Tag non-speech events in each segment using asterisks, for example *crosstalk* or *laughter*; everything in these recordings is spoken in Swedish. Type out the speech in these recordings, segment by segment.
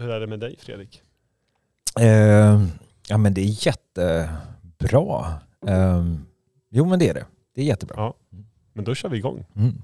Hur är det med dig Fredrik? Eh, ja men det är jättebra. Eh, jo men det är det. Det är jättebra. Ja. Men då kör vi igång. Mm.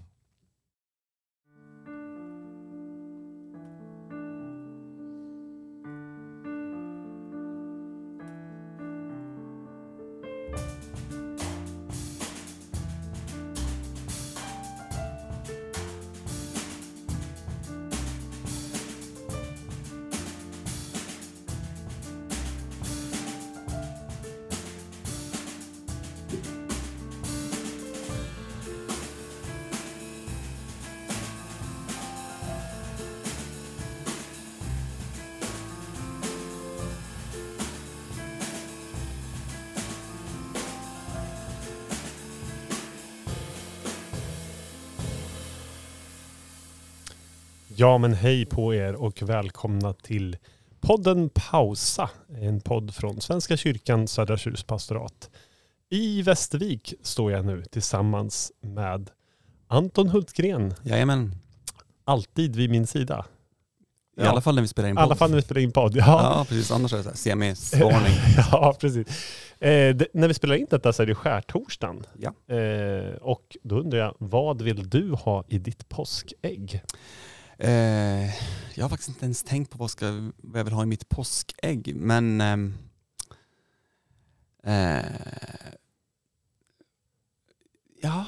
Ja men hej på er och välkomna till podden Pausa. En podd från Svenska kyrkan Södra Tjurs pastorat. I Västervik står jag nu tillsammans med Anton Hultgren. Jajamän. Alltid vid min sida. I alla fall när vi spelar in I podd. alla fall när vi spelar in podd. Ja, Ja, precis. Annars är det semi-svarning. *laughs* ja precis. Eh, det, när vi spelar in detta så är det skärtorsdagen. Ja. Eh, och då undrar jag, vad vill du ha i ditt påskägg? Eh, jag har faktiskt inte ens tänkt på vad, ska, vad jag vill ha i mitt påskägg, men ehm, eh, Ja,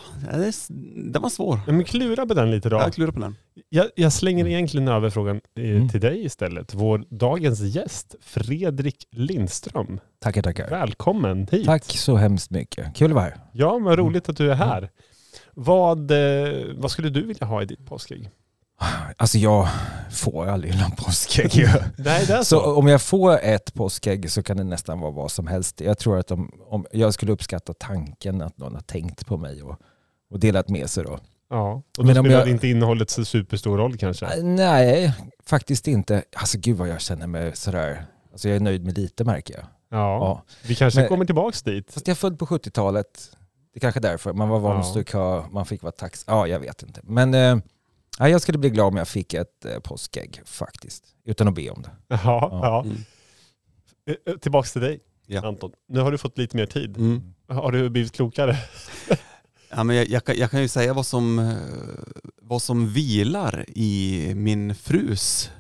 den var svår. Ja, men klura på den lite då. Jag klurar på den. Jag, jag slänger egentligen över frågan eh, Mm. till dig istället. Vår dagens gäst, Fredrik Lindström. Tackar, tackar. Välkommen hit. Tack så hemskt mycket. Kul att vara här. Ja, vad roligt att du är här. Vad, eh, vad skulle du vilja ha i ditt påskägg? Alltså jag får aldrig någon påskägg. *laughs* Nej, så. så om jag får ett påskägg så kan det nästan vara vad som helst. Jag tror att om, om jag skulle uppskatta tanken att någon har tänkt på mig och, och delat med sig då. ja. Och då Men om spelar jag- inte innehållet så superstor roll kanske? Eh, Nej, faktiskt inte. Alltså gud vad jag känner mig sådär. Alltså jag är nöjd med lite märker jag. Ja, Ja. vi kanske Men- kommer tillbaks dit. Fast jag född på 70-talet. Det är kanske är därför. Man var van Ja. man fick vara tax. Ja, jag vet inte. Men eh, ja, jag skulle bli glad om jag fick ett eh, påskägg faktiskt. Utan att be om det. *laughs* Ja, ja. Mm. Eh, eh, Tillbaks till dig, Ja. Anton. Nu har du fått lite mer tid. Mm. Har du blivit klokare? *laughs* Ja, men jag, jag, kan, jag kan ju säga vad som, eh, vad som vilar i min frus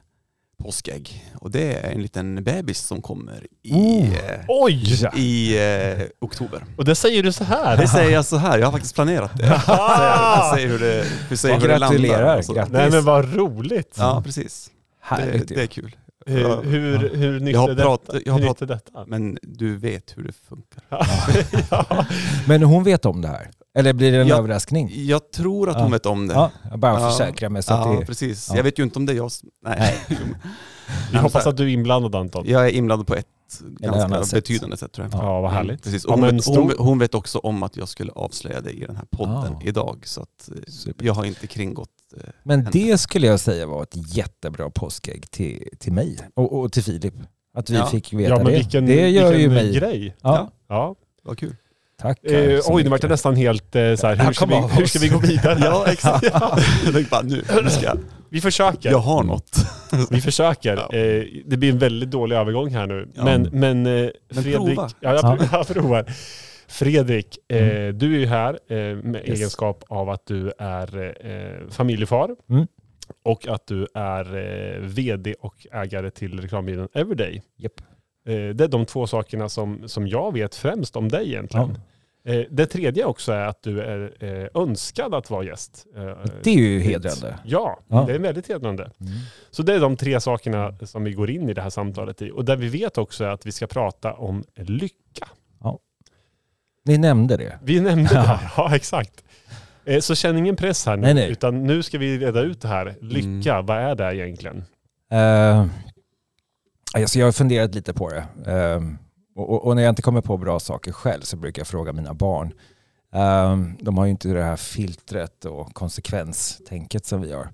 påskägg. Och det är en liten bebis som kommer i, Oh. eh, Oj! i eh, oktober. Och det säger du så här? Det säger jag så här, jag har faktiskt planerat det. *laughs* Jag säger hur det, hur säger hur det landar. Gratulerar. Nej men vad roligt. Ja, precis. Det, Härligt det är kul. Hur, hur, hur nytt Jag har är detta? jag har hur prat- nytt är detta? Men du vet hur det funkar. *laughs* ja. Men hon vet om det här? Eller blir det en Ja. överraskning? Jag tror att hon Ja. vet om det. Ja, jag bara Ja. försäkrar mig så att ja, det precis. ja. Jag vet ju inte om det är jag som... Nej. Vi *laughs* hoppas att du är inblandad Anton. Jag är inblandad på ett ganska sätt. betydande sätt tror jag. Ja, vad Mm, härligt. Precis. Hon, vet, hon, hon vet också om att jag skulle avslöja det i den här podden Ah. idag. Så att eh, Super. jag har inte kringgått... eh, Men henne. det skulle jag säga var ett jättebra påskägg till, till mig och, och till Filip. Att vi Ja. fick veta Ja men det. vilken, det gör vilken ju mig... grej. Ja, Ja. Vad kul. Tack. Eh, oj, nu vart jag nästan helt eh, så här, Ja, hur, ska vi, hur ska vi gå vidare? *laughs* Ja, exakt. *laughs* jag tänkte bara nu, nu *laughs* ska jag. Vi försöker. Jag har något. Vi försöker. Ja. Eh, det blir en väldigt dålig övergång här nu. Ja. Men, men, eh, Men Fredrik... prova. Ja, jag, Ja. jag provar. Fredrik, eh, Mm. du är ju här eh, med Yes. egenskap av att du är eh, familjefar Mm. och att du är eh, vd och ägare till reklambyrån Everyday. Eh, det är de två sakerna som, som jag vet främst om dig egentligen. Eh, det tredje också är att du är eh, önskad att vara gäst. Eh, Det är ju hedrande. Ja, Ja. det är väldigt hedrande. Mm. Så det är de tre sakerna som vi går in i det här samtalet i. Och där vi vet också att vi ska prata om lycka. Ni nämnde det. Vi nämnde Ja. det, ja exakt. Eh, Så känn ingen press här nu, Nej, nej. utan nu ska vi reda ut det här. Lycka, vad är det egentligen? Uh, alltså jag har funderat lite på det. Eh, och, och, och när jag inte kommer på bra saker själv så brukar jag fråga mina barn. Eh, de har ju inte det här filtret och konsekvenstänket som vi har.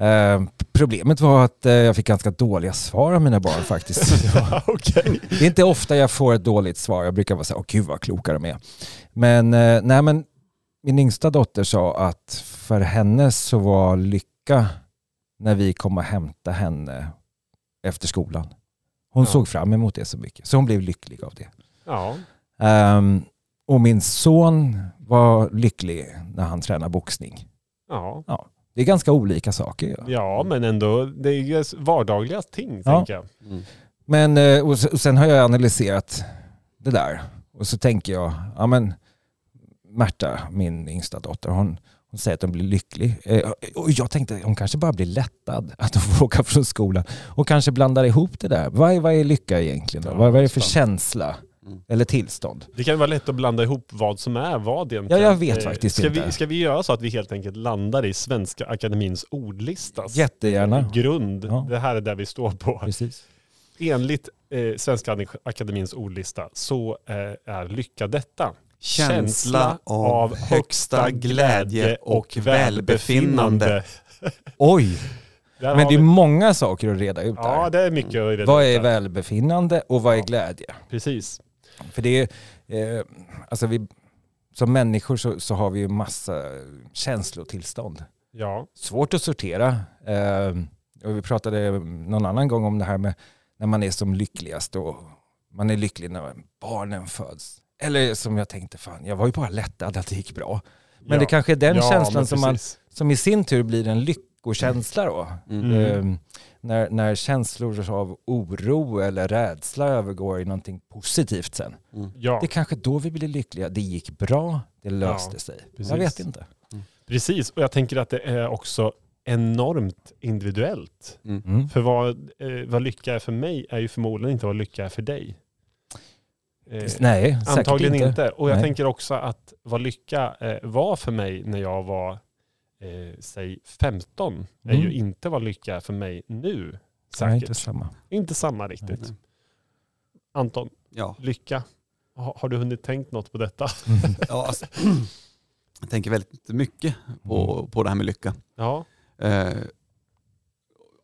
Eh, problemet var att eh, jag fick ganska dåliga svar av mina barn faktiskt. *laughs* Ja, Okej. Det är inte ofta jag får ett dåligt svar. Jag brukar vara så här, åh gud vad kloka de är. Men, eh, nej, men min yngsta dotter sa att för henne så var lycka när vi kom och hämtade henne efter skolan. Hon Ja. såg fram emot det så mycket, så hon blev lycklig av det. Ja. Ehm, och min son var lycklig när han tränade boxning. Ja. Det är ganska olika saker. Ja. ja, men ändå, det är ju vardagliga ting Ja. tänker jag. Mm. Men, eh, och sen har jag analyserat det där. Och så tänker jag, ja men Märta, min yngsta dotter, hon, hon säger att hon blir lycklig. Eh, Och jag tänkte, hon kanske bara blir lättad att *laughs* hon får åka från skolan. Och kanske blandar ihop det där. Vad är, vad är lycka egentligen? Då? Ja, vad, vad är det för känsla? Mm. Eller tillstånd? Det kan vara lätt att blanda ihop vad som är vad egentligen. Ja, jag vet Eh, faktiskt ska inte. Vi, ska vi göra så att vi helt enkelt landar i Svenska Akademins ordlistas Jättegärna. grund? Ja. Det här är där vi står på. Precis. Enligt eh, Svenska Akademins ordlista så eh, är lycka detta. Känsla av högsta glädje och välbefinnande. *laughs* Oj, Där men det är vi- många saker att reda ut Ja, där. det är mycket att reda Vad ut är där. välbefinnande och vad är Ja. glädje? Precis. För det är, eh, alltså vi, som människor så, så har vi ju massa känslotillstånd. Ja. Svårt att sortera. Eh, och vi pratade någon annan gång om det här med när man är som lyckligast och man är lycklig när barnen föds. Eller som jag tänkte, fan jag var ju bara lättad att det gick bra. Men ja. det kanske är den Ja, känslan som, man, som i sin tur blir en lyckokänsla då. Mm. Mm. Eh, när, när känslor av oro eller rädsla övergår i någonting positivt sen. Mm. Ja, Det är kanske då vi blir lyckliga. Det gick bra, det löste Ja, sig. precis. Jag vet inte. precis. Och jag tänker att det är också enormt individuellt. Mm. Mm. För vad, eh, vad lycka är för mig är ju förmodligen inte vad lycka är för dig. Eh, Nej, Antagligen inte. inte. Och jag Nej. tänker också att vad lycka eh, var för mig när jag var, eh, säg 15, är Mm. ju inte vad lycka är för mig nu. Nej, Säkert. inte samma. inte samma riktigt. Nej. Anton, Ja. lycka. Ha, har du hunnit tänkt något på detta? *laughs* Ja, alltså, *clears throat* jag tänker väldigt mycket på, Mm. på det här med lycka. Ja. Eh,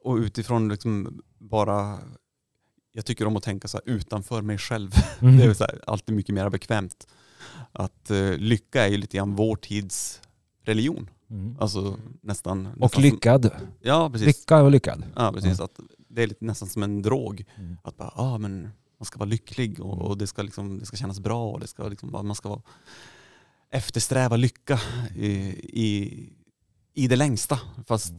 och utifrån liksom bara, jag tycker om att tänka så utanför mig själv. *laughs* Mm. Det är så här, alltid mycket mer bekvämt. Att eh, lycka är ju lite grann vår tids religion. Mm. Alltså nästan. nästan Och som- lyckad. Ja, precis. Lycka och lyckad. Ja, precis. Att det är lite nästan som en drog. Mm. Att bara, ah, men man ska vara lycklig och, Mm. och det, ska liksom, det ska kännas bra och det ska liksom, man ska vara, eftersträva lycka i, i, i det längsta. Fast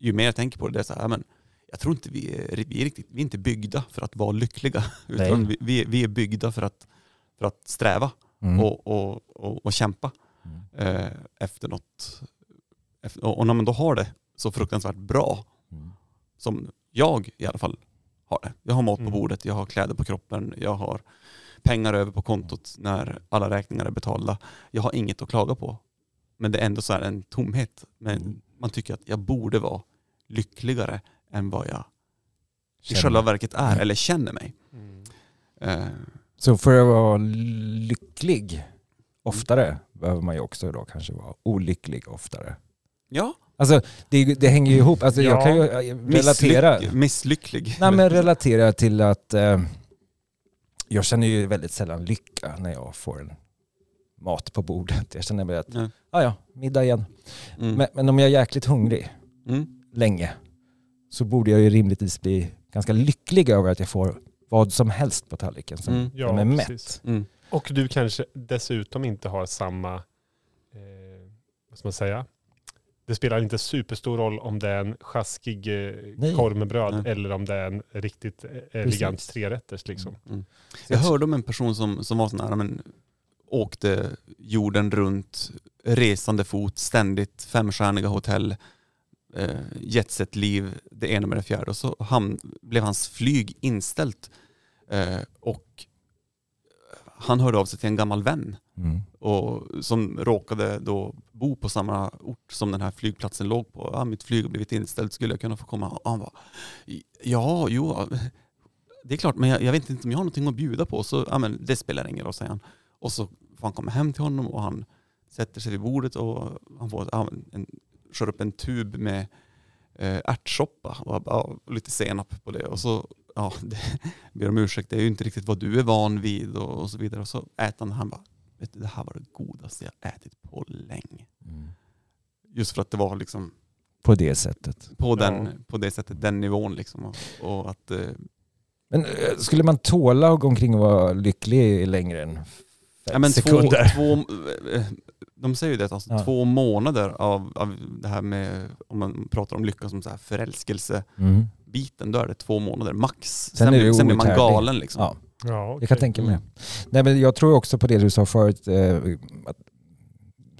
ju mer jag tänker på det, det är så här, men jag tror inte vi är, vi är, riktigt, vi är inte byggda för att vara lyckliga. Utan vi, vi, är- vi är byggda för att, för att sträva Mm. och, och, och, och kämpa Mm. eh, efter något. Efter, och, när man då har det så fruktansvärt bra, Mm. som jag i alla fall har det. Jag har mat på Mm. bordet, jag har kläder på kroppen, jag har pengar över på kontot när alla räkningar är betalda. Jag har inget att klaga på. Men det är ändå så här en tomhet. Men Mm. man tycker att jag borde vara lyckligare än vad jag i Känner. själva verket är eller känner mig. Mm. Eh, Så för att vara lycklig oftare behöver man ju också då kanske vara olycklig oftare. ja, Alltså det, det hänger ju ihop. Alltså, Jag Ja. kan ju eh, relatera. misslyck, misslycklig. Nej, men relatera till att eh, jag känner ju väldigt sällan lycka när jag får en mat på bordet. Jag känner mig att, Ja. ja ja, middag igen. Mm. Men, men om jag är jäkligt hungrig Mm. länge så borde jag ju rimligtvis bli ganska lycklig över att jag får vad som helst på tallriken som Mm. Ja, som är mätt. precis. Mm. Och du kanske dessutom inte har samma, eh, vad ska man säga, det spelar inte superstor roll om det är en sjaskig eh, Nej. korv med bröd Nej. eller om det är en riktigt eh, elegant trerätters. Liksom. Mm. Jag hörde om en person som, som var sån här, men, åkte jorden runt, resande fot, ständigt femstjärniga hotell, eh, jetset-liv, det ena med det fjärde. Och så ham, blev hans flyg inställt. Eh, och han hörde av sig till en gammal vän Mm. och, som råkade då bo på samma ort som den här flygplatsen låg på. Ja, mitt flyg har blivit inställt, skulle jag kunna få komma? Och han bara, ja, jo, det är klart, men jag, jag vet inte om jag har någonting att bjuda på. Så, ja, men det spelar ingen roll, säger han. Och så får han komma hem till honom och han sätter sig vid bordet och han får en, kör upp en tub med eh, ärtsoppa och ja, lite senap på det. Och så ja, *laughs* det, ber om ursäkt, det är ju inte riktigt vad du är van vid och, och så vidare. Och så äter han, han bara, vet du, det här var det godaste jag ätit på länge. Mm. Just för att det var liksom på det sättet. På, den, Ja. på det sättet, den nivån liksom. Och, och att, eh, Men eh, skulle man tåla att gå omkring och vara lycklig längre än fem ja, men två, sekunder? två, *laughs* eh, de säger ju det, alltså, Ja. två månader av, av det här med, om man pratar om lycka som så här förälskelse, Mm. biten, då är det två månader max. Sen Sen, blir, sen blir man galen liksom. Ja, Ja, jag okej. kan tänka mig Mm. det. Nej, men Jag tror också på det du sa förut. Eh, att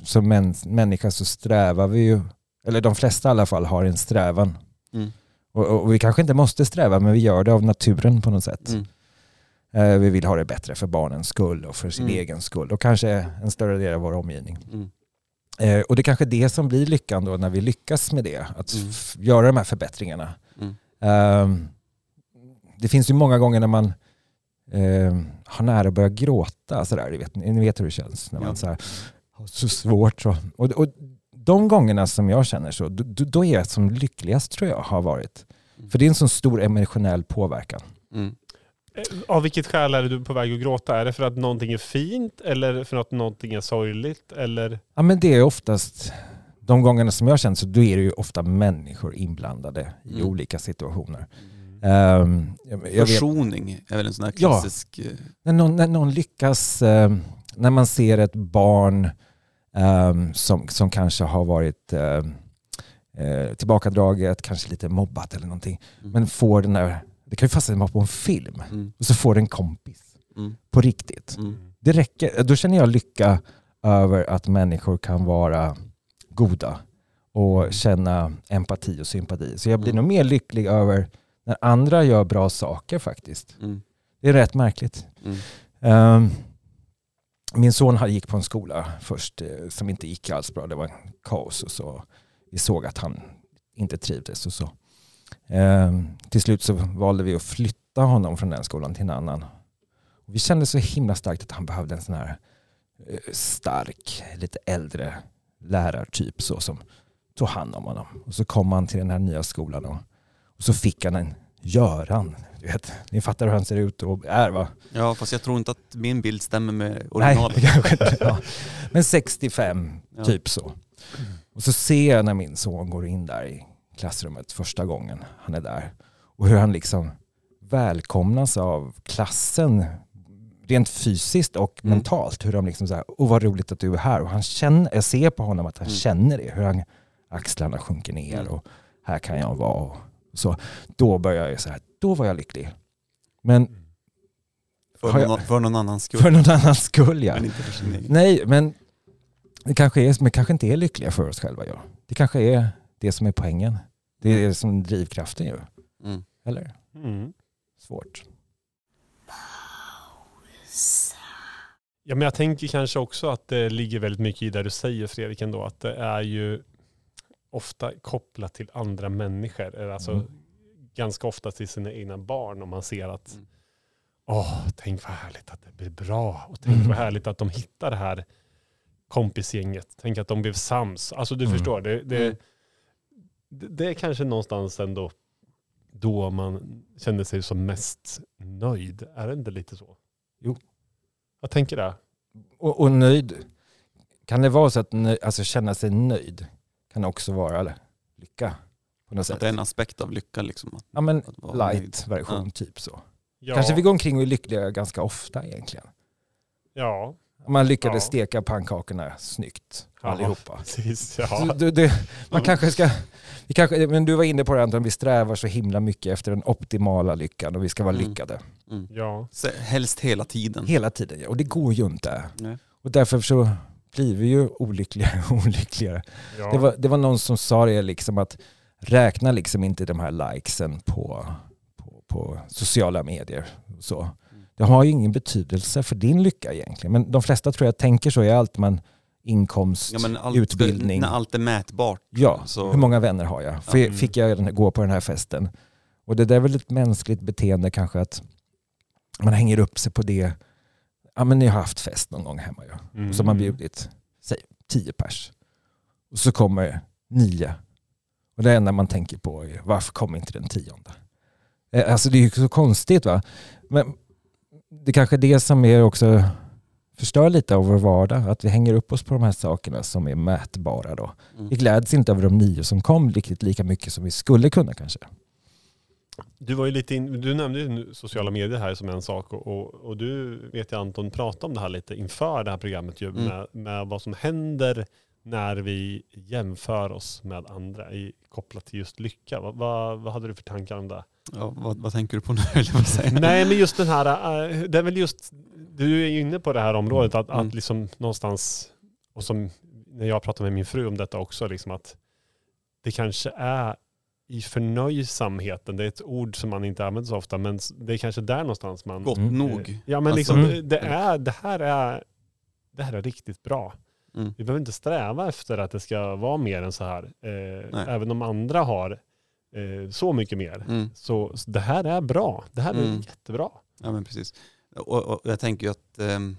som män, människa så strävar vi ju, eller de flesta i alla fall har en strävan. Mm. Och, och vi kanske inte måste sträva men vi gör det av naturen på något sätt. Mm. Eh, vi vill ha det bättre för barnens skull och för sin Mm. egen skull och kanske en större del av vår omgivning. Mm. Eh, och det är kanske det som blir lyckan då när vi lyckas med det, att Mm. göra de här förbättringarna. Ehm, det finns ju många gånger när man ehm, har nära att börja gråta. Sådär, ni, vet, ni vet hur det känns när man Ja. så här, har så svårt. Så. Och, och de gångerna som jag känner så, då, då- då är jag som lyckligast tror jag har varit. Mm. För det är en sån stor emotionell påverkan. Mm. Eh, Av vilket skäl är du på väg att gråta? Är det för att någonting är fint eller för att någonting är sorgligt? Eller? Ja, men det är oftast, de gångerna som jag känner så, då är det ju ofta människor inblandade i Mm. olika situationer. Ehm, jag, jag vet, Försoning är väl en sån här Ja. klassisk... eh, när, någon, när någon lyckas, eh, när man ser ett barn ehm, som, som kanske har varit eh, tillbakadraget, kanske lite mobbat eller någonting, Mm. men får den där, det kan ju fastna vara på en film, Mm. och så får en kompis Mm. på riktigt. Mm. Det räcker, då känner jag lycka över att människor kan vara goda och känna empati och sympati. Så jag blir Mm. nog mer lycklig över när andra gör bra saker faktiskt. Mm. Det är rätt märkligt. Mm. Ehm, min son gick på en skola först eh, som inte gick alls bra. Det var kaos och så. Vi såg att han inte trivdes och så. Ehm, till slut så valde vi att flytta honom från den skolan till en annan. Vi kände så himla starkt att han behövde en sån här eh, stark, lite äldre lärartyp så som tog hand om honom. Och så kom han till den här nya skolan och, och så fick han en Göran. Du vet, ni fattar hur han ser ut och är va? Ja, fast jag tror inte att min bild stämmer med originalet. *laughs* kanske. Ja. Men 65, Ja. typ så. Och så ser jag när min son går in där i klassrummet första gången han är där. Och hur han liksom välkomnas av klassen rent fysiskt och Mm. mentalt. Hur de liksom så här, åh vad roligt att du är här. Och han känner, jag ser på honom att han Mm. känner det. Hur han, axlarna sjunker ner Mm. och här kan jag vara. Och så. Då börjar jag så här, då var jag lycklig. Men För, jag- någon, för någon annans skull. *laughs* för någon annans skull ja. Men inte för sin egen. Nej, men det kanske, är, men kanske inte är lyckliga för oss själva. Ja. Det kanske är det som är poängen. Det är det som är drivkraften ju. Mm. Eller? Mm. Svårt. Ja, men jag tänker kanske också att det ligger väldigt mycket i det du säger Fredrik ändå. Att det är ju ofta kopplat till andra människor. Eller Alltså Mm. ganska ofta till sina egna barn. Om man ser att Mm. åh, tänk vad härligt att det blir bra. Och tänk Mm. vad härligt att de hittar det här kompisgänget. Tänk att de blev sams. Alltså du Mm. förstår, det, det, Mm. Det, är kanske någonstans ändå då man känner sig som mest nöjd. Är det inte lite så? Jo. Jag tänker det. Och, och nöjd. Kan det vara så att nö, alltså känna sig nöjd kan också vara eller, lycka på något Att sätt? det är en aspekt av lycka liksom. Att, Ja men att vara nöjd. light version typ så. Ja. Kanske vi går omkring och är lyckliga ganska ofta egentligen. Ja, Man lyckades Ja. steka pannkakorna snyggt Ja. allihopa. precis. Ja. det, det, man Ja. kanske ska, vi kanske, men du var inne på det Anton, vi strävar så himla mycket efter den optimala lyckan och vi ska vara Mm. lyckade. mm. ja. Så Helst hela tiden. Hela tiden, ja. och det går ju inte. Nej. Och därför så blir vi ju olyckligare och *laughs* olyckligare. ja. Det, var, det var någon som sa det liksom att räkna liksom inte de här likesen på, på, på sociala medier. och Så. Det har ju ingen betydelse för din lycka egentligen. Men de flesta tror jag tänker så i allt man inkomst, Ja, allt, utbildning. När allt är mätbart. Ja, Så- hur många vänner har jag? Mm. Fick jag gå på den här festen? Och det där är väl ett mänskligt beteende kanske att man hänger upp sig på det. Ja men ni har haft fest någon gång hemma ju. Mm. Så man bjudit, säg tio pers. Och så kommer nio. Och det enda man tänker på är varför kommer inte den tionde? Eh, Alltså det är ju så konstigt va. Men det kanske är det som är också förstör lite av vår vardag. Att vi hänger upp oss på de här sakerna som är mätbara då. Mm. Vi gläds inte över de nio som kom riktigt lika mycket som vi skulle kunna kanske. Du var ju lite in, du nämnde ju sociala medier här som en sak och, och, och du vet jag Anton pratade om det här lite inför det här programmet ju Mm. med, med vad som händer när vi jämför oss med andra i, kopplat till just lycka. Vad, vad, vad hade du för tankar om det? Ja, vad, vad tänker du på nu? *laughs* Nej men just den här, äh, det är väl just, du är ju inne på det här området att, Mm. att liksom någonstans, och som när jag pratar med min fru om detta också, liksom att det kanske är i förnöjsamheten, det är ett ord som man inte använder så ofta, men det är kanske där någonstans man... Gott Mm. nog. Ja men Alltså, liksom, mm. det, är, det, här är, det här är riktigt bra. Mm. Vi behöver inte sträva efter att det ska vara mer än så här. Eh, även om andra har eh, så mycket mer. Mm. Så, så det här är bra. Det här är Mm. jättebra. Ja men precis. Och, och jag tänker ju att ehm,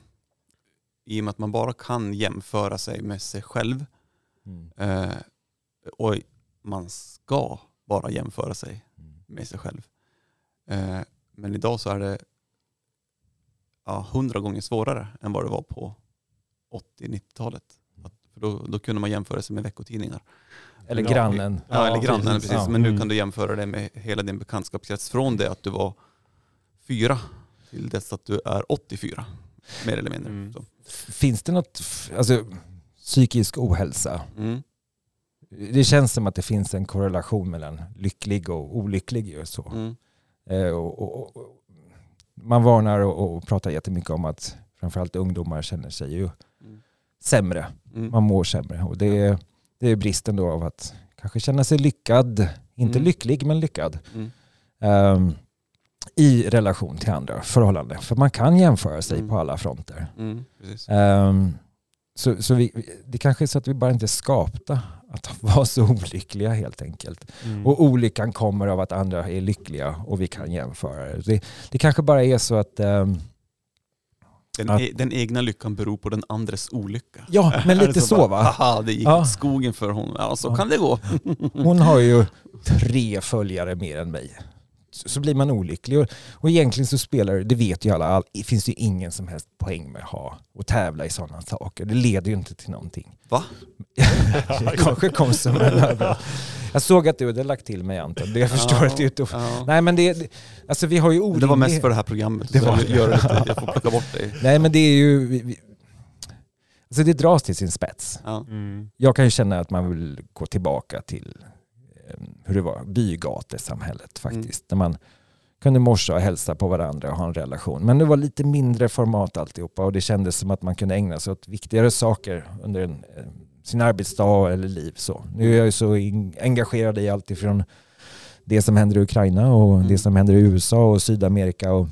i och med att man bara kan jämföra sig med sig själv Mm. eh, och man ska bara jämföra sig Mm. med sig själv. Eh, men idag så är det ja, hundra gånger svårare än vad det var på 80-90-talet. Att- För då, då kunde man jämföra sig med veckotidningar. Eller grannen. Ja, Ja, eller grannen precis. precis. Ja. Men nu Mm. kan du jämföra det med hela din bekantskapskrets från det att du var fyra till dess att du är 84. Mer eller mindre. Mm. Så. Finns det något, alltså psykisk ohälsa? Mm. Det känns som att det finns en korrelation mellan lycklig och olycklig. ju Så. Mm. Eh, och, och, och, man varnar och, och pratar jättemycket om att framförallt ungdomar känner sig ju Mm. sämre. Mm. Man mår sämre. Och det är, det är bristen då av att kanske känna sig lyckad. Inte Mm. lycklig men lyckad. Mm. Ehm, I relation till andra förhållanden. För man kan jämföra sig Mm. på alla fronter. Ehm, så så vi, det kanske är så att vi bara inte är skapta att *laughs* vara så olyckliga helt enkelt. Mm. Och olyckan kommer av att andra är lyckliga och vi kan jämföra det. Det, kanske bara är så att, ehm, Den, Att- e- den egna lyckan beror på den andres olycka. ja men *laughs* lite så bara, va. Haha, det gick Ja. åt skogen för hon. Ja, så Ja. kan det gå. Hon har ju tre följare mer än mig. Så, blir man olycklig. Och, och egentligen så spelar det, vet ju alla, all, det finns ju ingen som helst poäng med att ha och tävla i sådana saker. Det leder ju inte till någonting. Va? *laughs* det kanske kom som en över. Jag såg att du hade lagt till mig Anton. Det jag förstår att det är. Ja. Nej men det, alltså vi har ju orimlig... Det var mest för det här programmet. Det var- jag gör det jag får plocka bort dig. *laughs* Nej men det är ju... Vi, vi, alltså det dras till sin spets. Ja. Mm. Jag kan ju känna att man vill gå tillbaka till hur det var, bygatesamhället faktiskt. Där man kunde morsa och hälsa på varandra och ha en relation. Men det var lite mindre format alltihopa och det kändes som att man kunde ägna sig åt viktigare saker under en, eh, sin arbetsdag eller liv. Så. Nu är jag ju så engagerad i allt ifrån det som händer i Ukraina och Mm. det som händer i USA och Sydamerika och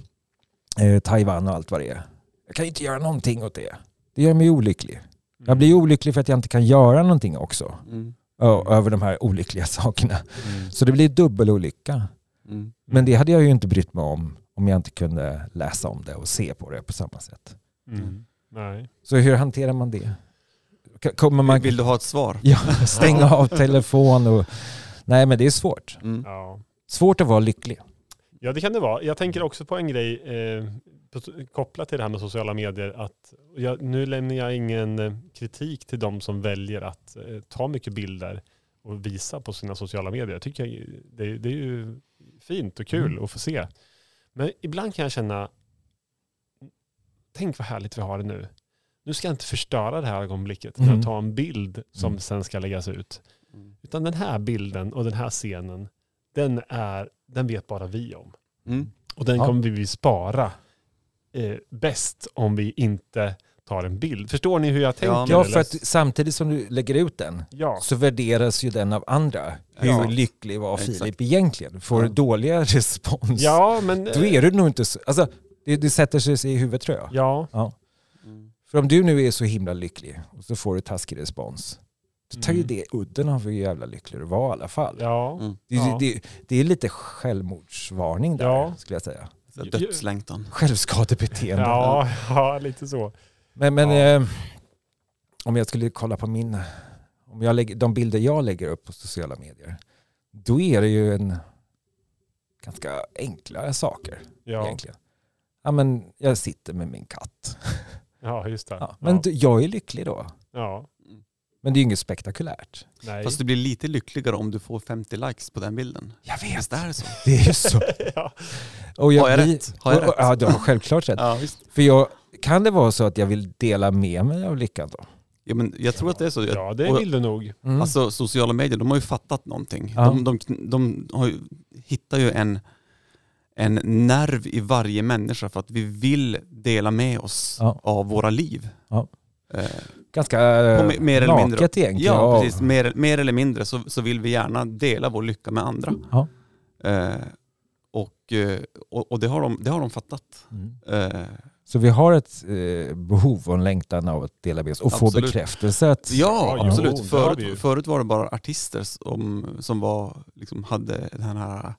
eh, Taiwan och allt vad det är. Jag kan ju inte göra någonting åt det. Det gör mig olycklig. Jag blir ju olycklig för att jag inte kan göra någonting också Mm. Över de här olyckliga *laughs* sakerna. Mm. Så det blir dubbel olycka. Mm. Men det hade jag ju inte brytt mig om om jag inte kunde läsa om det och se på det på samma sätt. Mm. Nej. Så hur hanterar man det? Kommer man Vill du ha ett svar? *laughs* ja, stänga av telefon och... Nej men det är svårt. Mm. Ja. Svårt att vara lycklig. ja, det kan det vara. Jag tänker också på en grej eh, kopplat till det här med sociala medier. Att jag, nu lämnar jag ingen eh, kritik till de som väljer att eh, ta mycket bilder och visa på sina sociala medier. Jag tycker jag, det, det är ju fint och kul Mm. att få se. Men ibland kan jag känna, tänk vad härligt vi har det nu. Nu ska jag inte förstöra det här ögonblicket Mm. att ta en bild som Mm. sen ska läggas ut. Mm. Utan den här bilden och den här scenen, den, är, den vet bara vi om. Mm. Och den Ja. kommer vi spara eh, bäst om vi inte tar en bild. Förstår ni hur jag tänker? Ja, för att samtidigt som du lägger ut den ja. så värderas ju den av andra. Hur Ja. lycklig var Exakt. Filip egentligen? Får du Ja. dåliga respons, ja, men... då är du nog inte så... Alltså, det, det sätter sig i huvudet tror jag. Ja, Mm. För om du nu är så himla lycklig och så får du taskig respons, då tar ju Mm. det udden av hur jävla lycklig du var i alla fall. ja. Mm. Det, Ja. det, det är lite självmordsvarning där, Ja. skulle jag säga. Så Dödslängtan. Självskadebeteende. Ja, *laughs* ja, lite så. Men, men Ja. eh, om jag skulle kolla på min, om jag lägger, de bilder jag lägger upp på sociala medier, då är det ju en ganska enkla saker Ja. egentligen. Ja, men jag sitter med min katt. Ja, just det. Ja, men ja. du- jag är lycklig då. ja. Men det är ju inget spektakulärt. Nej. Fast du blir lite lyckligare om du får 50 likes på den bilden. Jag Visst är det så? Det är ju så. *laughs* ja. Och Har jag blir- rätt? Har jag och- och- rätt? Ja, du har självklart rätt. Ja, visst. För jag, kan det vara så att jag vill dela med mig av lyckan då? Ja, men jag tror att det är så. ja, det vill du nog. Mm. Alltså sociala medier, de har ju fattat någonting. Ja. De, de, de har ju, hittar ju en, en nerv i varje människa för att vi vill dela med oss Ja. av våra liv. Eh, Ganska mer eller mindre. naket egentligen. Ja, precis. Mer, mer eller mindre så, så vill vi gärna dela vår lycka med andra. Ja. Eh, och, eh, och, och det, har de, det har de fattat. Mm. Eh, Så vi har ett eh, behov och en längtan av att dela med oss och få Absolut. bekräftelse. Att, ja, Ja, absolut. jo, förut, förut var det bara artister som, som var, liksom, hade den här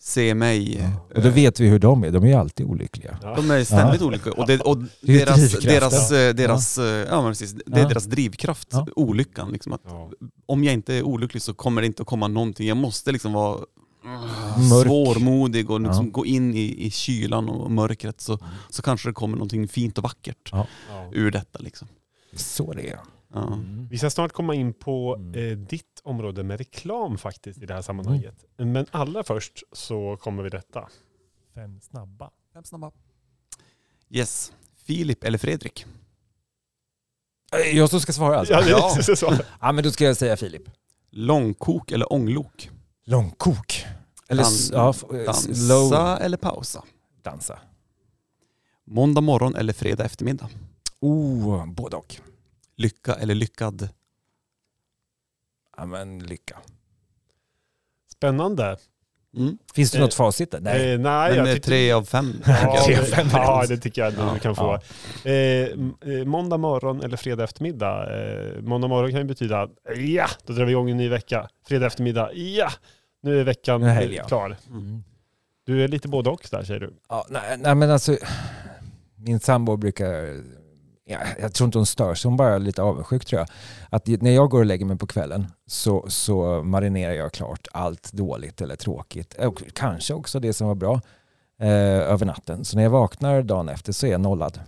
se mig. Ja. Och då vet vi hur de är. De är ju alltid olyckliga. Ja. De är ständigt olika. Och, det, och Det är deras, drivkraften. deras, eh, deras, eh, ja. men precis, det är Ja. deras drivkraft, Ja. olyckan. Liksom, att Ja. om jag inte är olycklig så kommer det inte att komma någonting. Jag måste liksom vara Mörk. svårmodig och liksom Ja. gå in i, i kylan och mörkret så, så kanske det kommer någonting fint och vackert Ja. ur detta. Liksom. Så det är. Mm. Vi ska snart komma in på Mm. eh, ditt område med reklam faktiskt i det här sammanhanget. Men allra först så kommer vi detta. Fem snabba. Yes. Filip eller Fredrik? Eh, Jag som ska svara alltså? Ja, det Ja. är så. *laughs* Ja, men då ska jag säga Filip. Långkok eller ånglok? Långkok. Eller s- Dan- ja, eh, Dansa eller pausa? dansa. Måndag morgon eller fredag eftermiddag? Oh, både och. Lycka eller lyckad? Ja, men lycka. Spännande. Mm. Finns det Eh, något facit där? Nej. Eh, nej, Men jag eh, tyckte- tre av fem. Ja, Tre av det- fem ja, det tycker jag Ja, du kan få. Eh, m- eh, måndag morgon eller fredag eftermiddag. Eh, måndag morgon kan ju betyda ja, då drar vi igång en ny vecka. Fredag eftermiddag, ja, nu är veckan ja. klar. Mm. Du är lite både och där säger du. Ja, nej, nej men alltså, min sambo brukar, ja, jag tror inte hon stör sig, hon bara är lite avundsjuk tror jag. Att när jag går och lägger mig på kvällen så, så marinerar jag klart allt dåligt eller tråkigt. Eh, och kanske också det som var bra eh, över natten. Så när jag vaknar dagen efter så är jag nollad.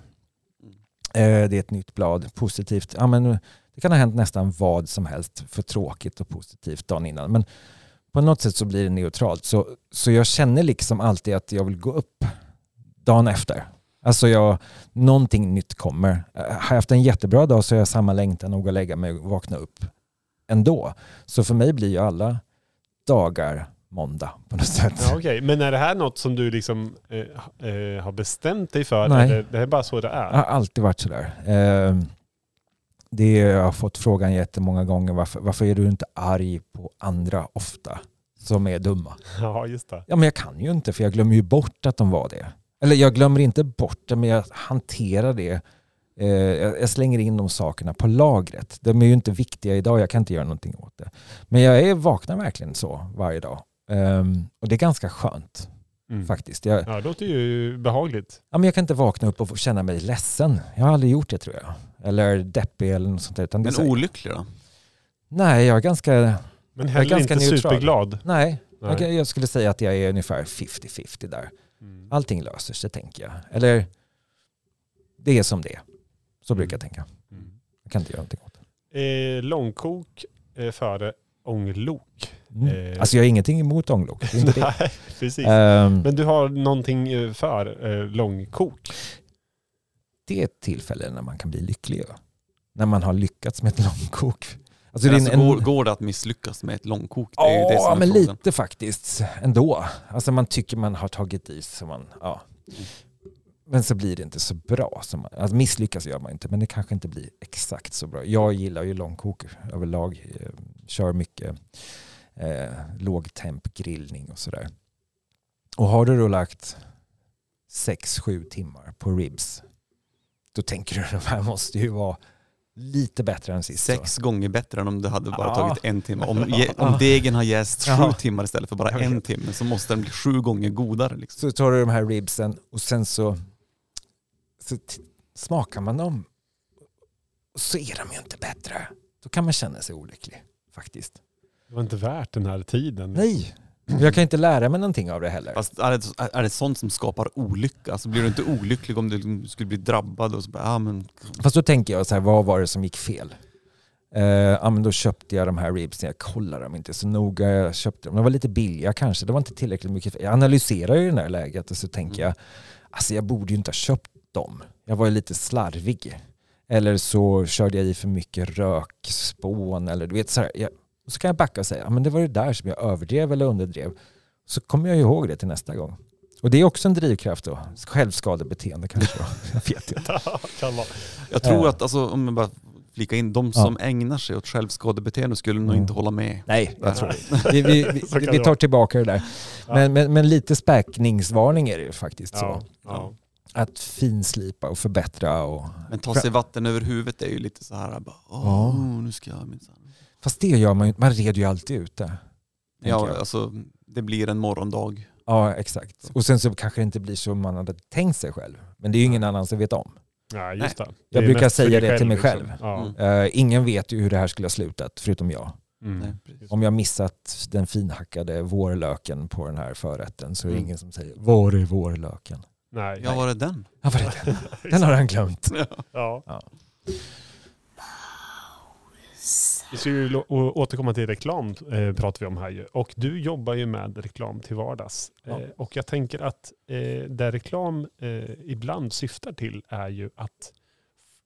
Eh, det är ett nytt blad, positivt. Ja, men det kan ha hänt nästan vad som helst för tråkigt och positivt dagen innan. Men på något sätt så blir det neutralt. Så, så jag känner liksom alltid att jag vill gå upp dagen efter. Alltså jag, någonting nytt kommer. Eh, Har jag haft en jättebra dag så har jag samma längtan att gå och lägga mig och vakna upp ändå. Så för mig blir ju alla dagar måndag på något sätt. Ja, Okej, men är det här något som du liksom eh, eh, har bestämt dig för? Nej. Eller det är bara så det Det är? har alltid varit sådär. Eh, det, jag har fått frågan jättemånga gånger varför, varför är du inte arg på andra ofta som är dumma? *laughs* Ja, just det. Ja, men jag kan ju inte för jag glömmer ju bort att de var det. Eller jag glömmer inte bort det, men jag hanterar det. Eh, jag slänger in de sakerna på lagret. De är ju inte viktiga idag, jag kan inte göra någonting åt det. Men jag är, vaknar verkligen så varje dag. Ehm, och det är ganska skönt Mm. faktiskt. Jag, Ja, det låter ju behagligt. ja, men jag kan inte vakna upp och känna mig ledsen. Jag har aldrig gjort det tror jag. Eller deppig eller något sånt där. Utan Men så olycklig då? Nej, jag är ganska... Men heller ganska inte neutral. superglad. Nej, Nej. Jag, jag skulle säga att jag är ungefär 50-50 där. Mm. Allting löser sig tänker jag. Eller det är som det är. Så brukar jag tänka. Mm. Jag kan inte göra någonting åt det. Eh, långkok eh, före ånglok. Mm. Eh. Alltså jag har ingenting emot ånglok. *laughs* Nej, precis. Ehm, Men du har någonting eh, för eh, långkok? det är ett tillfälle när man kan bli lycklig. Ja. När man har lyckats med ett långkok. Alltså, alltså, en, går, går det att misslyckas med ett långkok? Det är Ja, men frågan. lite faktiskt ändå. Alltså man tycker man har tagit i så man, ja. Men så blir det inte så bra. Som man, alltså misslyckas gör man inte, men det kanske inte blir exakt så bra. Jag gillar ju långkok överlag. Eh, kör mycket eh, lågtemp grillning och sådär. Och har du då lagt 6-7 timmar på ribs, då tänker du *laughs* att de här måste ju vara lite bättre än sist. Sex gånger bättre än om du hade bara Ja. tagit en timme. Om, *laughs* om degen har jäst sju Ja. timmar istället för bara en timme så måste den bli sju gånger godare. Liksom. Så tar du de här ribsen och sen så, så smakar man dem. Och så är de ju inte bättre. Då kan man känna sig olycklig faktiskt. Det var inte värt den här tiden. Nej, Jag kan inte lära mig någonting av det heller. Fast är det, är det sånt som skapar olycka? Alltså blir du inte olycklig om du liksom skulle bli drabbad och så bara, ja men... Fast då tänker jag så här, vad var det som gick fel? Eh, ja, men då köpte jag de här ribsen, jag kollade dem inte så noga, jag köpte dem, de var lite billiga kanske, det var inte tillräckligt mycket. Jag analyserar ju det här läget och så tänker jag, alltså jag borde ju inte ha köpt dem. Jag var ju lite slarvig. Eller så körde jag i för mycket rökspån eller du vet så här. Jag, och så kan jag backa och säga, ja, men det var det där som jag överdrev eller underdrev. Så kommer jag ihåg det till nästa gång. Och det är också en drivkraft då. Självskadebeteende kanske då. *laughs* Jag vet inte. kan vara. Jag tror Eh. att, alltså, om jag bara flika in, de Ja. som ägnar sig åt självskadebeteende skulle nog Mm. inte hålla med. Nej, jag tror det. *laughs* Vi, vi, vi, vi tar tillbaka det där. Ja. Men, men, men lite späkningsvarning är det ju faktiskt Ja, så. ja. Att finslipa och förbättra. Och... Men ta sig vatten över huvudet är ju lite så här, bara, Åh, Ja. nu ska jag minsann. Fast det gör man ju man reder ju alltid ut det. tänker Ja, alltså det blir en morgondag. ja, exakt. Och sen så kanske det inte blir som man hade tänkt sig själv. Men det är ju ingen annan som vet om. Nej, just det. Jag Det brukar säga det till mig liksom. själv. Ja. Mm. Eh, ingen vet ju hur det här skulle ha slutat, förutom jag. Mm. Nej. Om jag missat den finhackade vårlöken på den här förrätten så är det Mm. ingen som säger var är vårlöken? Nej. Ja, var är den? Ja, var är den? Den har han glömt. *laughs* Ja. Ja. Vi ska ju återkomma till reklam eh, pratar vi om här ju. Och du jobbar ju med reklam till vardags. Ja. Eh, och jag tänker att eh, där reklam eh, ibland syftar till är ju att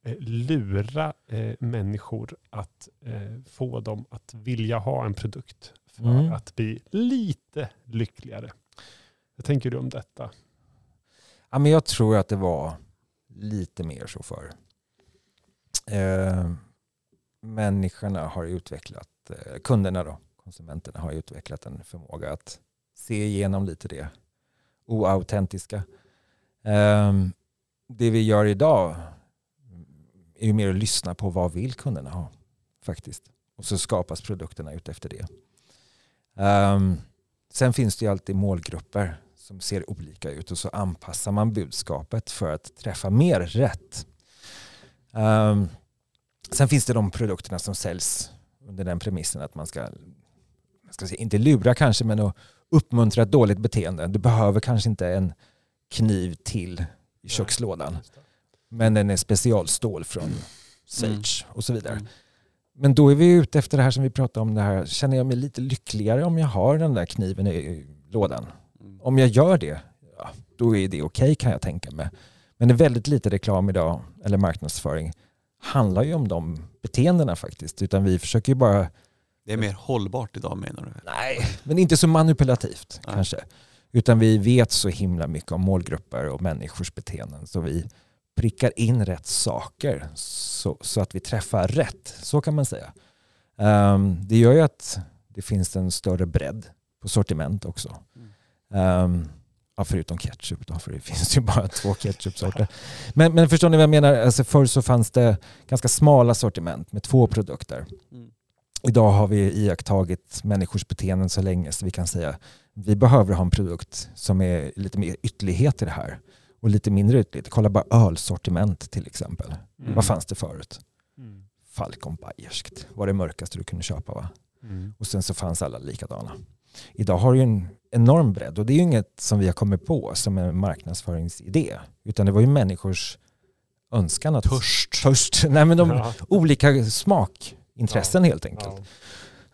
eh, lura eh, människor att eh, få dem att vilja ha en produkt för Mm. att bli lite lyckligare. Vad tänker du om detta? Ja, men jag tror att det var lite mer så förr. Människorna har utvecklat, eh, kunderna då, konsumenterna har utvecklat en förmåga att se igenom lite det oautentiska. Ehm, det vi gör idag är ju mer att lyssna på vad vill kunderna ha faktiskt. Och så skapas produkterna ut efter det. Ehm, sen finns det ju alltid målgrupper som ser olika ut och så anpassar man budskapet för att träffa mer rätt. Ehm, Sen finns det de produkterna som säljs under den premissen att man ska, man ska säga, inte lura kanske, men att uppmuntra ett dåligt beteende. Du behöver kanske inte en kniv till i kökslådan, men den är specialstål från Sage och så vidare. Mm. Men då är vi ute efter det här som vi pratade om, det här, känner jag mig lite lyckligare om jag har den där kniven i lådan? Mm. Om jag gör det, ja, då är det okej kan jag tänka mig. Men det är väldigt lite reklam idag, eller marknadsföring, handlar ju om de beteendena faktiskt. Utan vi försöker ju bara, Det är mer hållbart idag menar du? nej, men inte så manipulativt Nej. kanske. Utan vi vet så himla mycket om målgrupper och människors beteenden. Så vi prickar in rätt saker så, så att vi träffar rätt. Så kan man säga. Ehm, det gör ju att det finns en större bredd på sortiment också. Um, ja, förutom ketchup då, för det *laughs* finns ju bara två ketchupsorter. Men, men förstår ni vad jag menar? Alltså förr så fanns det ganska smala sortiment med två produkter. Mm. Idag har vi iakttagit människors beteenden så länge så vi kan säga vi behöver ha en produkt som är lite mer ytterlighet i det här och lite mindre ytterlighet. Kolla bara ölsortiment till exempel. Mm. Vad fanns det förut? Mm. Falcon Bayerskt var det mörkaste du kunde köpa va? Mm. Och sen så fanns alla likadana. Idag har ju en enorm bredd och det är ju inget som vi har kommit på som en marknadsföringsidé. Utan det var ju människors önskan att... Törst. Törst. *laughs* Nej men de Ja. olika smakintressen helt enkelt. Ja.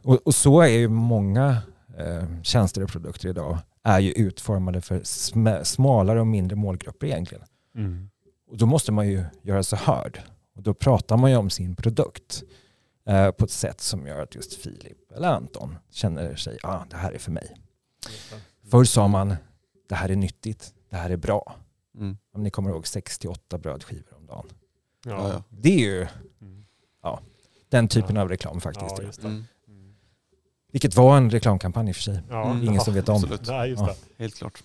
Och, och så är ju många eh, tjänster och produkter idag är ju utformade för sm- smalare och mindre målgrupper egentligen. Mm. Och då måste man ju göra sig hörd. Och då pratar man ju om sin produkt eh, på ett sätt som gör att just Filip eller Anton känner sig, ja ah, det här är för mig. Förr sa man, det här är nyttigt, det här är bra. Mm. Om ni kommer ihåg 68 brödskivor om dagen. Ja, ja. Det är ju Mm. den typen av reklam faktiskt. Ja, ju. just det. Mm. Mm. Vilket var en reklamkampanj i och för sig. Ja, Mm. Ingen ja. som vet om. Absolut. Nej, just Ja. det. Helt klart.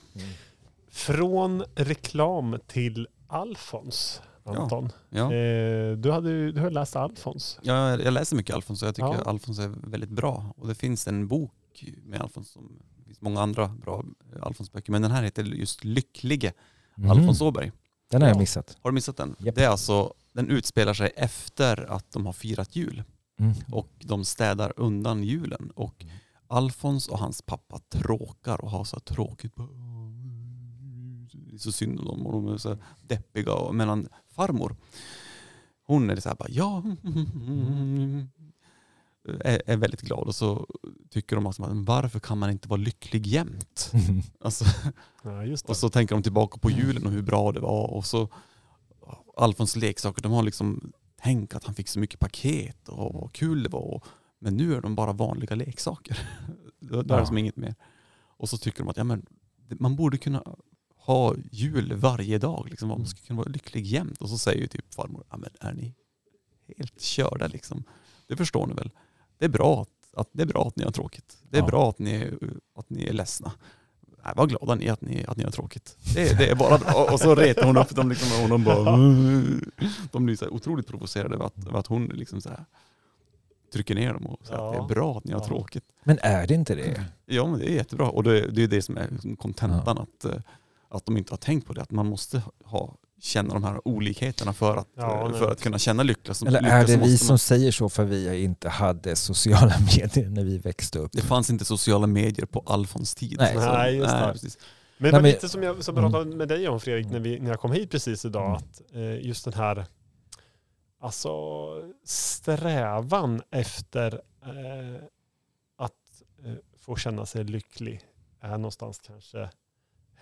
Från reklam till Alfons, Anton. Ja. Eh, du, hade, du har läst Alfons. Jag, jag läser mycket Alfons och jag tycker Ja. Alfons är väldigt bra. Och det finns en bok med Alfons som det finns många andra bra Alfons-böcker. Men den här heter just Lycklige, Mhm. Alfons Åberg. Den har jag Ja. missat. Har du missat den? Japp. Det är alltså, den utspelar sig efter att de har firat jul Mm. och de städar undan julen. Och Alfons och hans pappa tråkar och har så tråkigt. Det är så synd om dem och de är så deppiga. Och, medan farmor, hon är så här bara ja, är, är väldigt glad och så tycker de alltså, varför kan man inte vara lycklig jämt? *laughs* Alltså, Ja, och så tänker de tillbaka på julen och hur bra det var och så Alfons leksaker, de har liksom tänkt att han fick så mycket paket och vad kul det var. Men nu är de bara vanliga leksaker. *laughs* Då är det Ja. som inget mer. Och så tycker de att ja, men, man borde kunna ha jul varje dag. Liksom. Man ska kunna vara lycklig jämt. Och så säger ju typ farmor, ja, men är ni helt körda liksom? Det förstår ni väl? Det är bra att, att, det är bra att ni har tråkigt. Det är Ja. bra att ni, är- att ni är ledsna. Nej, vad glada ni är att ni, att ni har tråkigt. Det, det är bara bra. Och så retar hon upp dem liksom, och de bara... *laughs* De blir så otroligt provocerade över att, att hon liksom så här trycker ner dem och säger att det Ja. är bra att ni har Ja. tråkigt. Men är det inte det? Ja men det är jättebra och det, det är det som är kontentan att, eh, att de inte har tänkt på det. Att man måste ha, känna de här olikheterna för att, Ja, nej. för att kunna känna lycka. Som, Eller lycka är det vi måste som man, säger så för vi inte hade sociala *laughs* medier när vi växte upp? Det fanns inte sociala medier på Alfons tid. Nej. Så- Nej, just det. precis. Men det Nej, var men- lite som jag som Mm. pratade med dig om Fredrik när, vi, när jag kom hit precis idag. Mm. Att eh, just den här alltså, strävan efter eh, att eh, få känna sig lycklig är någonstans kanske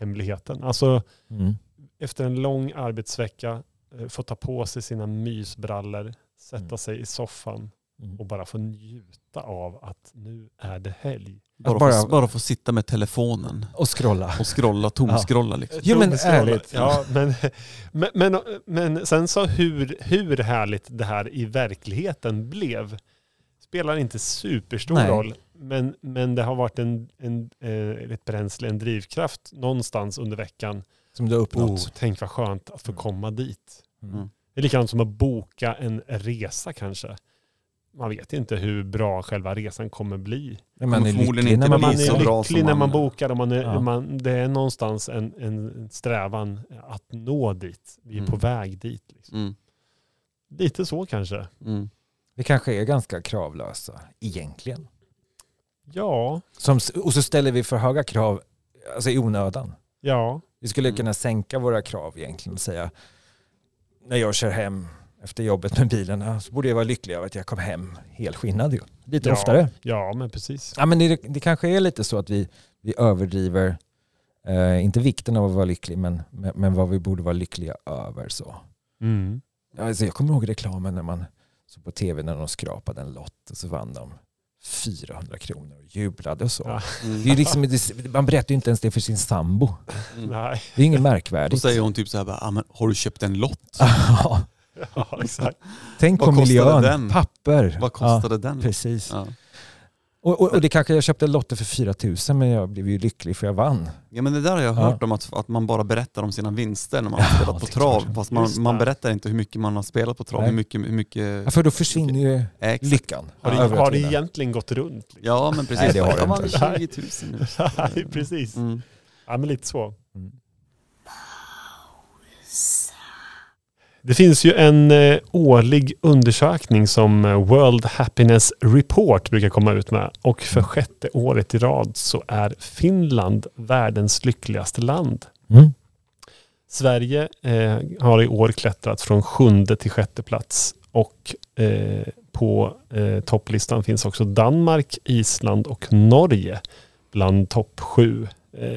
hemligheten. Alltså Mm. efter en lång arbetsvecka eh, få ta på sig sina mysbrallor, sätta Mm. sig i soffan Mm. och bara få njuta av att nu är det helg. Bara, bara- Få, bara få sitta med telefonen Och scrolla. och scrolla, tomskrolla liksom. Jo, men ärligt. Ja, men, men, men, men sen så hur, hur härligt det här i verkligheten blev spelar inte superstor Nej. roll. Men, men det har varit en, en, eh, ett bränsle, en drivkraft någonstans under veckan. Som du har Oh, uppnått. tänk vad skönt att få komma dit. Mm. Det är likadant som att boka en resa kanske. Man vet inte hur bra själva resan kommer bli. Men man är lycklig inte när man man är lycklig när man man- bokar. Och man är, Ja. man, det är någonstans en, en strävan att nå dit. Vi är Mm. på väg dit. Liksom. Mm. Lite så kanske. Mm. Vi kanske är ganska kravlösa egentligen. Ja, Som, och så ställer vi för höga krav alltså i onödan. ja, Vi skulle Mm. kunna sänka våra krav egentligen och säga när jag kör hem efter jobbet med bilen ja, så borde jag vara lycklig över att jag kom hem helskinnad ju. Lite Ja. oftare. ja men precis. Ja, men det, det kanske är lite så att vi, vi överdriver, eh, inte vikten av att vara lycklig, men, men, men vad vi borde vara lyckliga över. Så. Mm. Ja, Alltså, jag kommer ihåg reklamen när man såg på tv när de skrapade en lott och så vann de 400 kronor och jublade och så. Ja. Mm. Det är liksom, man berättar ju inte ens det för sin sambo. Mm. Nej, Det är inget Då märkvärdigt. säger hon typ så här, bara, ah, men, har du köpt en lott? *laughs* Ja, exakt. Tänk Vad på miljön, den? papper. Vad kostade den? Ja, precis. Ja. Och, och, och det kanske jag köpte lotter för 4 000 men jag blev ju lycklig för jag vann. ja men det där har jag Ja. hört om att, att man bara berättar om sina vinster när man har Ja, spelat på det trav. klart. Fast man, man det. berättar inte hur mycket man har spelat på trav, Nej. hur mycket, hur mycket Ja, för då försvinner ju exakt. lyckan. Har, det, över att har det egentligen gått runt? Liksom? Ja men precis. Nej, det har det jag vann inte. 20 000 nu. *laughs* Nej, precis. Mm. Ja, men lite så. Mm. Det finns ju en eh, årlig undersökning som eh, World Happiness Report brukar komma ut med. Och för sjätte året i rad så är Finland världens lyckligaste land. Mm. Sverige eh, har i år klättrat från sjunde till sjätte plats. Och eh, på eh, topplistan finns också Danmark, Island och Norge bland topp sju. Eh,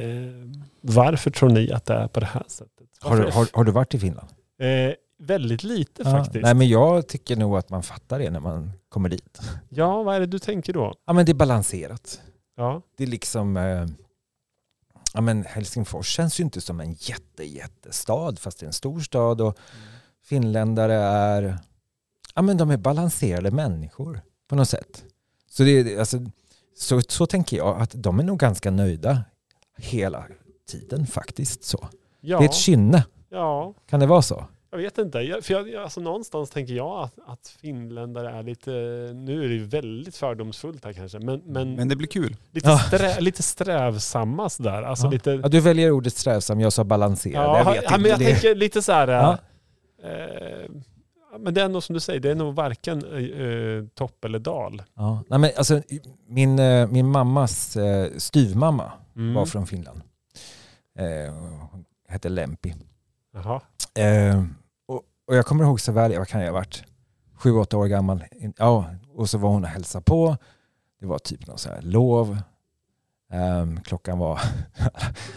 varför tror ni att det är på det här sättet? Har, du, har, har du varit i Finland? Väldigt lite Ja. faktiskt. Nej men jag tycker nog att man fattar det när man kommer dit. Ja, vad är det du tänker då? Ja men det är balanserat. Ja, Det är liksom, eh, ja men Helsingfors känns ju inte som en jätte, jättestad fast det är en stor stad och finländare är, ja men de är balanserade människor på något sätt. Så, det, är- alltså, så, så tänker jag att de är nog ganska nöjda hela tiden faktiskt så. ja, Det är ett kynne, ja kan det vara så? Jag vet inte. Jag, för jag, alltså, någonstans tänker jag att, att finländare är lite, nu är det ju väldigt fördomsfullt här kanske, men, men, Men det blir kul. lite, Ja. strä, lite strävsamma sådär. Alltså Ja. lite, Ja, du väljer ordet strävsam, jag sa balanserad. ja, jag vet ja, men inte. jag det. tänker lite så här, Ja. eh, Men det är nog som du säger, det är nog varken eh, topp eller dal. Ja. Nej, men alltså, min, eh, min mammas eh, styvmamma Mm. var från Finland. Eh, hon hette Lempi. Jaha. Eh, och, och jag kommer ihåg så väl, vad kan jag ha varit? Sju, åtta år gammal. Ja, och så var hon och hälsade på. Det var typ någon så här lov. Ehm, klockan var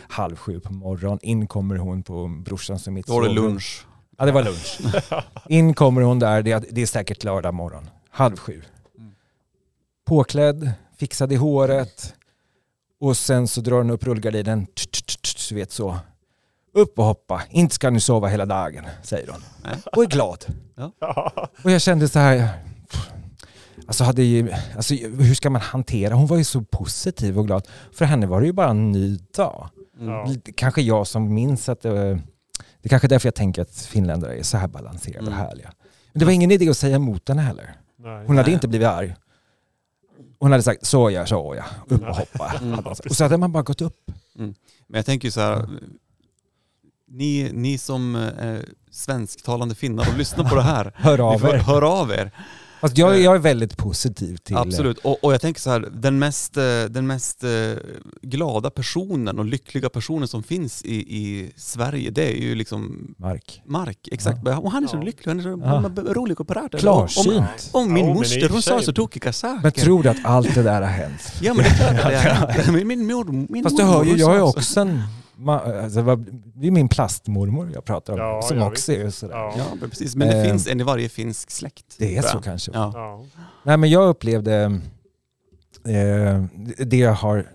halv sju på morgonen. In kommer hon på brorsan som är mitt Då var det lunch. Ja, det var lunch. In kommer hon där, det är, det är säkert lördag morgon. Halv sju. Mm. Påklädd, fixad i håret. Och sen så drar hon upp rullgardinen. Tch, tch, tch, tch, Du vet så. Upp och hoppa. Inte ska ni sova hela dagen, säger hon. Nej. Och är glad. Ja. Och jag kände så här. Alltså, hade ju, alltså hur ska man hantera? Hon var ju så positiv och glad. För henne var det ju bara en ny dag. Mm. Kanske jag som minns att det, det är kanske är därför jag tänker att finländare är så här balanserade och Mm. härliga. Men det var ingen idé att säga emot henne heller. Nej. Hon hade Nej. inte blivit arg. Hon hade sagt så ja, så ja, upp och hoppa. Mm. Och så hade man bara gått upp. Men jag tänker så här, ni, ni som är svensktalande finnar och lyssnar på det här, *laughs* Hör av får er. höra av er. Fast jag, jag är väldigt positiv till... Absolut, och, och jag tänker så här, den mest, eh, den mest eh, glada personen och lyckliga personen som finns i, i Sverige, det är ju liksom Mark. Mark. Exakt, och han är så Ja. lycklig, han är så Ja. är rolig och. Om, Klarsynt. om min Ja, moster, hon sa så tokiga saker. Men tror du att allt det där har hänt? Ja men det är klart att det *laughs* är. Min, min, mor, min Fast du hör ju, jag har så. också en... Alltså, vad- det är min plastmormor jag pratar om, Ja, som ja, också är sådär. Ja. Ja men precis, men det Eh, finns en i varje finsk släkt. Det är så kanske. Ja. Nej men jag upplevde eh, det jag har,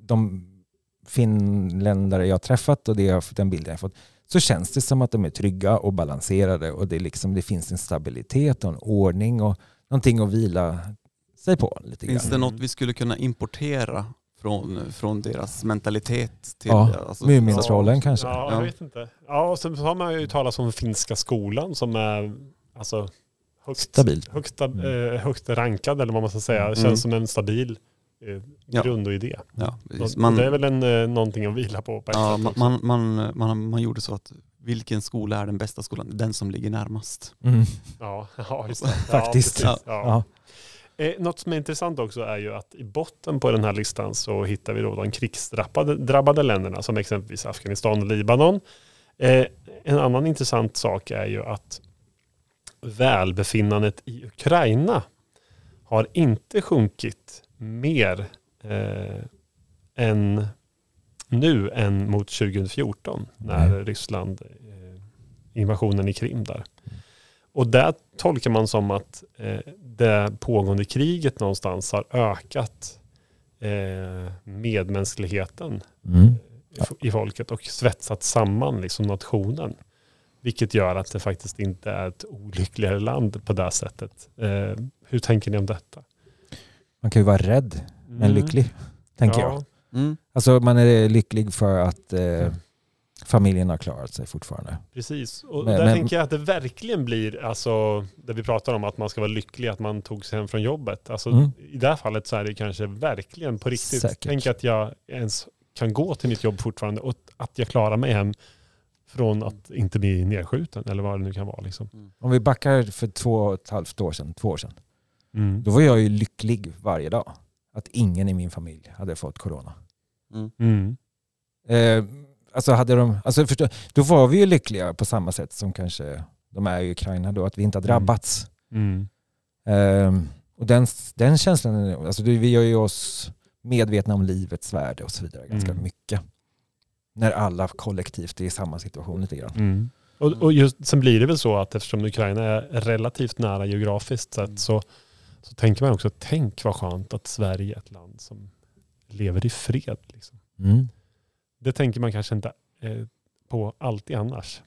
de finländare jag har träffat och det jag, den bilden jag har fått, så känns det som att de är trygga och balanserade och det, liksom, det finns en stabilitet och en ordning och någonting att vila sig på lite Finns grann. det något vi skulle kunna importera från, från deras mentalitet? Till, Ja, alltså, Mumintrollen kanske. Ja, jag Ja. vet inte. Ja, och sen har man ju talat om finska skolan som är alltså, högt, Stabilt. högsta, Mm. eh, högt rankad eller vad man ska säga. Det känns Mm. som en stabil eh, Ja. grund och idé. Ja, Man, det är väl en, eh, någonting att vila på. på ja, man, man, man, man, man gjorde så att vilken skola är den bästa skolan? Den som ligger närmast. Mm. Ja, *laughs* ja, just det. *laughs* Faktiskt. Ja, precis. Ja. Ja. Eh, något som är intressant också är ju att i botten på den här listan så hittar vi då de krigsdrabbade drabbade länderna som exempelvis Afghanistan och Libanon. Eh, en annan intressant sak är ju att välbefinnandet i Ukraina har inte sjunkit mer eh, än nu än mot 2014 när Nej. Ryssland eh, invasionen i Krim där. Och där tolkar man som att eh, det pågående kriget någonstans har ökat eh, medmänskligheten Mm. i- i folket och svetsat samman liksom nationen. Vilket gör att det faktiskt inte är ett olyckligare land på det sättet. Eh, hur tänker ni om detta? Man kan ju vara rädd men Mm. lycklig, tänker jag. ja, Mm. Alltså man är lycklig för att eh, familjen har klarat sig fortfarande. Precis. Och Men- där men- tänker jag att det verkligen blir, alltså, där vi pratar om att man ska vara lycklig att man tog sig hem från jobbet. Alltså, Mm. I det här fallet så är det kanske verkligen på riktigt. Säkert. Tänk att jag ens kan gå till mitt jobb fortfarande och att jag klarar mig hem från att inte bli nedskjuten eller vad det nu kan vara. Liksom. Om vi backar för två och ett halvt år sedan, två år sedan. Mm. Då var jag ju lycklig varje dag. Att ingen i min familj hade fått corona. Mm. Eh, alltså hade de, alltså förstå, då var vi ju lyckliga på samma sätt som kanske de är i Ukraina då, att vi inte har drabbats. Mm. Eh, och den, den känslan, är- alltså vi gör ju oss medvetna om livets värde och så vidare ganska Mm. mycket. När alla kollektivt är i samma situation lite grann. Mm. Och, och just, sen blir det väl så att eftersom Ukraina är relativt nära geografiskt sett så, så tänker man också, tänk vad skönt att Sverige är ett land som lever i fred. Liksom. Det tänker man kanske inte eh, på alltid annars.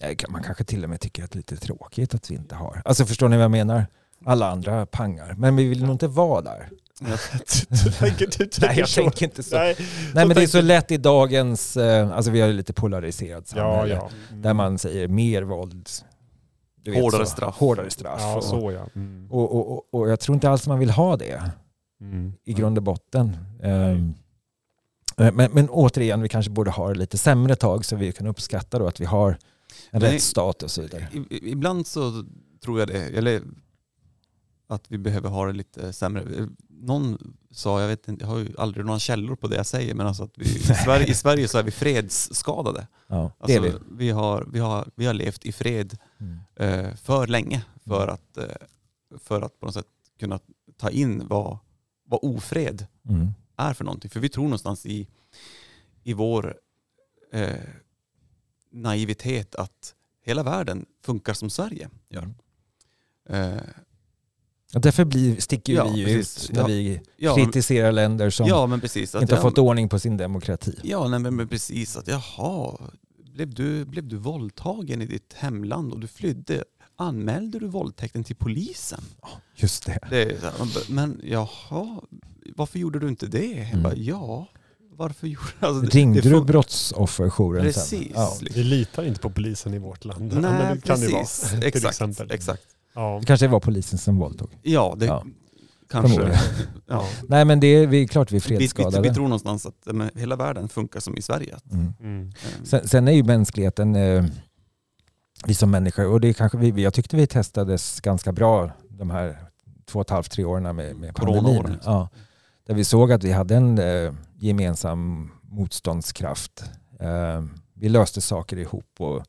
Ja, Man kanske till och med tycker att det är lite tråkigt att vi inte har. Alltså förstår ni vad jag menar? Alla andra pangar. Men vi vill nog inte vara där. *laughs* du tänker, du tänker *laughs* Nej, jag så. tänker inte så. Nej, Nej men det är så lätt i dagens, eh, alltså vi har lite polariserat Ja, samhälle. ja. Mm. Där man säger mer våld. du vet Hårdare så. straff. Hårdare straff. Ja, och, så ja. Mm. och, och, och, och jag tror inte alls man vill ha det Mm. i grund och botten. Ehm, men, men återigen, vi kanske borde ha det lite sämre tag så vi kan uppskatta då att vi har en Nej. rättsstat och så vidare. Ibland så tror jag det. Eller att vi behöver ha det lite sämre. Någon sa, jag vet inte, jag har ju aldrig några källor på det jag säger, men alltså att vi, i, *laughs* Sverige, i Sverige så är vi fredsskadade. Ja, Alltså, vi. vi, har, vi, har, vi har levt i fred Mm. eh, för länge för att, eh, för att på något sätt kunna ta in vad, vad ofred Mm. Är för någonting. För vi tror någonstans i, i vår eh, naivitet att hela världen funkar som Sverige gör. Eh, Och därför blir, sticker ju Ja, vi precis. ut när Ja. vi ja, kritiserar länder som ja, precis. Inte har ja, fått ordning på sin demokrati. Ja, nej, men men precis. Att, jaha, blev du, blev du våldtagen i ditt hemland och du flydde? Anmälde du våldtäkten till polisen? Just det. Det är men jaha, varför gjorde du inte det? Jag Mm. bara, ja, varför gjorde alltså, det? Ringde det du brottsofferjouren Precis. sen? Ja. Vi litar inte på polisen i vårt land. Nej, men det kan det precis. vara. *laughs* Till Exakt, exempel. exakt. Ja. Det kanske var polisen som våldtog. Ja, det Ja. kanske... *laughs* Ja. *laughs* Nej men det är, vi är klart vi är Vi, vi, fredsskadade. vi tror någonstans att men, hela världen funkar som i Sverige. Mm. Mm. eh, Sen, sen är ju mänskligheten, eh, vi som människor, och det är kanske vi, jag tyckte vi testades ganska bra de här två och ett halvt, tre åren med, med pandemin. Coronaåren, liksom. Ja, där vi såg att vi hade en eh, gemensam motståndskraft. Eh, vi löste saker ihop och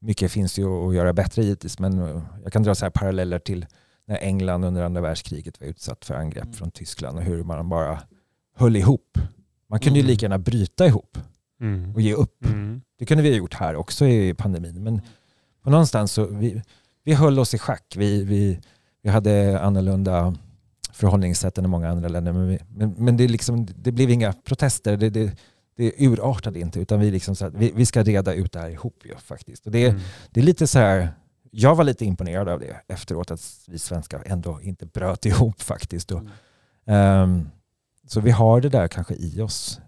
mycket finns ju att göra bättre givetvis men eh, jag kan dra så här paralleller till när England under andra världskriget var utsatt för angrepp Mm. från Tyskland och hur man bara höll ihop. Man kunde ju Mm. lika gärna bryta ihop Mm. och ge upp. Mm. Det kunde vi ha gjort här också i pandemin. Men på någonstans så vi, vi höll oss i schack. Vi, vi, vi hade annorlunda förhållningssätt än i många andra länder. Men, men, men det, liksom, det blev inga protester. Det, det, det urartade inte. Utan vi, liksom så att vi, vi ska reda ut det här ihop ju, faktiskt. Och det, Mm. det är lite så här, jag var lite imponerad av det efteråt. Att vi svenskar ändå inte bröt ihop faktiskt. Och, Mm. ehm, så vi har det där kanske i oss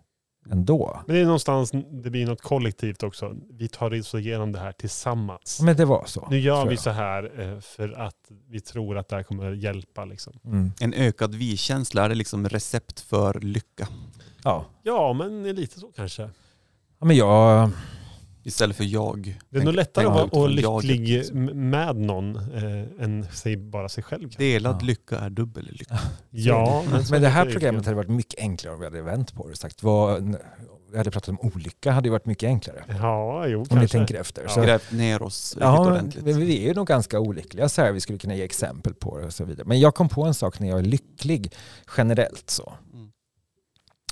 ändå. Men det är någonstans, det blir något kollektivt också. Vi tar oss igenom det här tillsammans. Men det var så. Nu gör vi så här eh, för att vi tror att det här kommer hjälpa. Liksom. Mm. En ökad vi-känsla, är det liksom recept för lycka? Ja. Ja, men lite så kanske. ja, men jag... Istället för jag. Det är nog lättare att vara jaget, lycklig liksom. med någon eh, än sig, bara sig själv. kanske. Delad Ja. lycka är dubbel lycka. Ja, *laughs* Men, men det här är programmet hade varit mycket enklare om vi hade vänt på det sagt vad, vi hade pratat om olycka hade ju varit mycket enklare. Ja, jo Om kanske. ni tänker efter. Ja. Så, Grävt ner oss ja, men ordentligt. vi är ju nog ganska olyckliga så här. Vi skulle kunna ge exempel på det och så vidare. Men jag kom på en sak när jag är lycklig generellt så.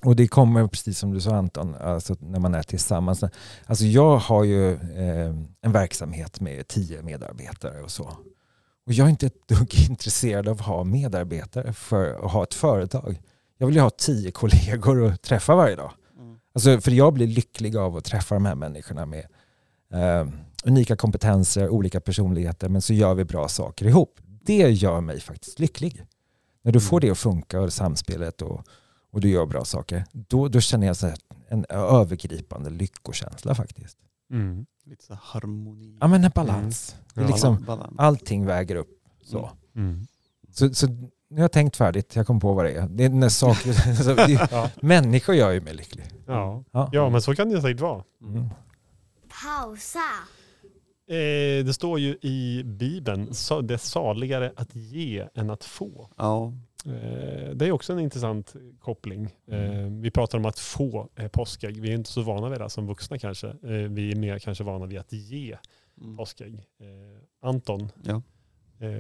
Och det kommer precis som du sa Anton, alltså när man är tillsammans. Alltså jag har ju eh, en verksamhet med tio medarbetare och så. Och jag är inte ett dugg *laughs* intresserad av att ha medarbetare för att ha ett företag. Jag vill ju ha tio kollegor att träffa varje dag. Mm. Alltså, för jag blir lycklig av att träffa de här människorna med eh, unika kompetenser, olika personligheter, men så gör vi bra saker ihop. Det gör mig faktiskt lycklig. När du får Mm. det att funka och samspelet och, och du gör bra saker, då, då känner jag så här, en övergripande lyckokänsla faktiskt. Mm. Lite så harmoni. Ja men en balans. Det är Ja. liksom, Balans. allting väger upp. Så. Mm. Så, så nu har jag tänkt färdigt, jag kom på vad det är. Det är när saker, *laughs* så det, Ja. människor gör ju mig lycklig. Ja. Ja. ja, men så kan det säkert vara. Mm. Pausa. Eh, det står ju i Bibeln, det är saligare att ge än att få. Ja. Eh, det är också en intressant koppling. Eh, vi pratar om att få eh, påskägg. Vi är inte så vana vid det som vuxna kanske. Vi är mer kanske vana vid att ge Mm. påskägg. Anton, Ja.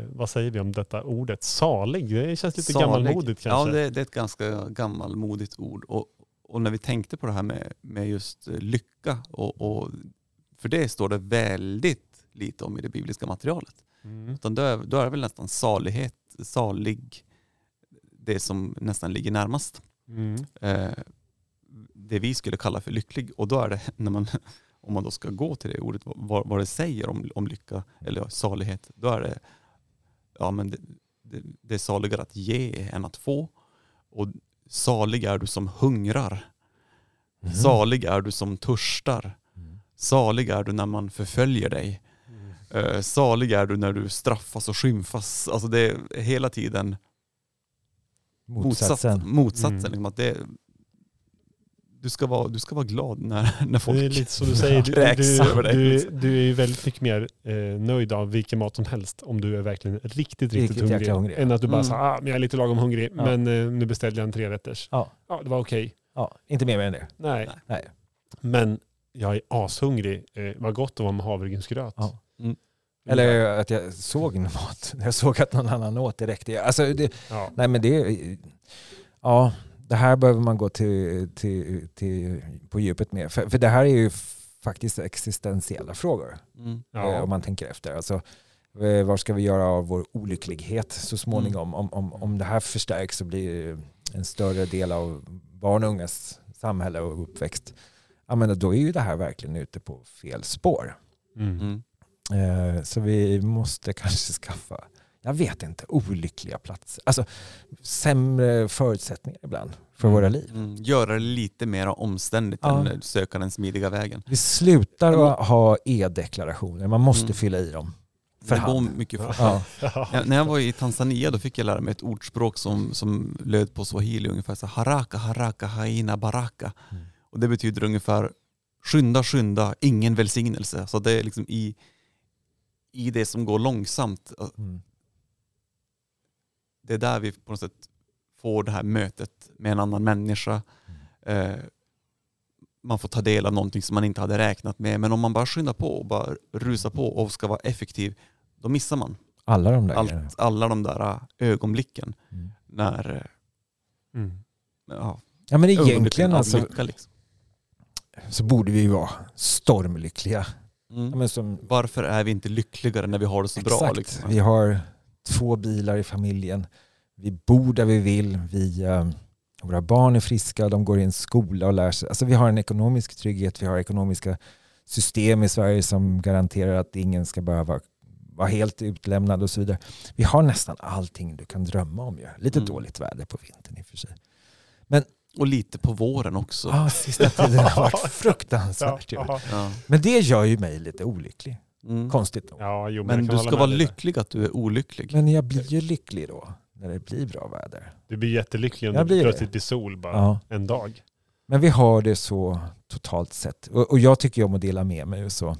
vad säger vi om detta ordet? Salig? Det känns lite Salig. gammalmodigt Ja, kanske. det, det är ett ganska gammalmodigt ord. Och, och när vi tänkte på det här med, med just lycka, och, och, för det står det väldigt lite om i det bibliska materialet. Mm. Utan då är, då är det väl nästan salighet, salig, det som nästan ligger närmast. Mm. Eh, det vi skulle kalla för lycklig. Och då är det, *laughs* när man, om man då ska gå till det ordet, vad, vad det säger om, om lycka eller salighet, då är det, ja men det, det, det är saligare att ge än att få. Och salig är du som hungrar. Mhm. Salig är du som törstar. Mm. Salig är du när man förföljer dig. Mm. Eh, salig är du när du straffas och skymfas. Alltså det är hela tiden Motsatsen. motsatsen. motsatsen Mm. liksom att det, du, ska vara, du ska vara glad när, när folk Det är lite som du säger, du, kräks du, över dig. du, du är ju väldigt mycket mer eh, nöjd av vilken mat som helst om du är verkligen riktigt, riktigt, Riktigt hungrig. hungrig. Än att du bara Mm. säger ah, men jag är lite lagom hungrig, Ja. men eh, nu beställde jag en trerätters. Ja. Ja, det var okej. Ja, inte mer än det. Nej. Nej. Nej. Men jag är ashungrig. Eh, vad gott det var med havregrynsgröt. Ja. Mm. Eller att jag såg mat. *laughs* Jag såg att någon annan åt det räckte. Alltså, det, Ja. nej men det, ja, det här behöver man gå till, till, till, på djupet med. För, för det här är ju faktiskt existentiella frågor. Mm. eh, Ja. om man tänker efter. Alltså, eh, vad ska vi göra av vår olycklighet så småningom? Om, om, om det här förstärks så blir en större del av barn och ungas samhälle och uppväxt, ja, men då är ju det här verkligen ute på fel spår. Mm. Mm. Eh, så vi måste *laughs* kanske skaffa, jag vet inte, olyckliga platser. Alltså sämre förutsättningar ibland för Mm. våra liv. Mm. Göra det lite mer omständigt Ja. än söka den smidiga vägen. Vi slutar att ha e-deklarationer, man måste Mm. fylla i dem. För Det går mycket *laughs* fort. Ja. Ja, när jag var i Tanzania då fick jag lära mig ett ordspråk som, som löd på swahili ungefär så haraka haraka haina baraka. Mm. Och det betyder ungefär skynda skynda, ingen välsignelse. Så det är liksom i, i det som går långsamt, Mm. det är där vi på något sätt får det här mötet med en annan människa. Eh, man får ta del av någonting som man inte hade räknat med. Men om man bara skyndar på och bara rusar på och ska vara effektiv, då missar man Alla de där allt, alla de där äh, ögonblicken Mm. när Mm. äh, ja, Ja men egentligen alltså. Liksom. så borde vi vara stormlyckliga. Mm. men som, Varför är vi inte lyckligare när vi har det så bra? exakt, Liksom? vi har två bilar i familjen. Vi bor där vi vill. Vi, eh, våra barn är friska, de går i en skola och lär sig. Alltså vi har en ekonomisk trygghet, vi har ekonomiska system i Sverige som garanterar att ingen ska behöva vara helt utlämnad och så vidare. Vi har nästan allting du kan drömma om. ju. Lite Mm. dåligt väder på vintern i och för sig. Och lite på våren också. Ah, sista tiden har varit *laughs* fruktansvärt. Ja, ja. Ja. Men det gör ju mig lite olycklig. Mm. Konstigt nog. ja, jo, Men kan du ska vara lycklig att du är olycklig. Men jag blir ju lycklig då, när det blir bra väder. Du blir jättelycklig om Jag det plötsligt blir sol bara Ja. en dag. Men vi har det så totalt sett. Och, och jag tycker om att dela med mig. Och så.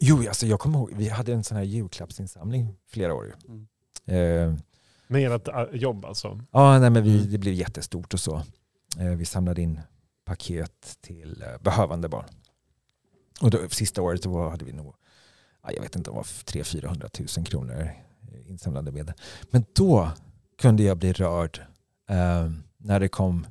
Jo, alltså jag kommer ihåg, vi hade en sån här julklappsinsamling flera år. Mm. Eh, Med ert äh, jobb alltså. ja, nej, men vi, Mm. det blev jättestort och så. Eh, vi samlade in paket till eh, behövande barn. Och då, sista året då var, hade vi nog, ja, jag vet inte om det var 300-400 000 kronor eh, insamlade medel. Men då kunde jag bli rörd eh, när det kom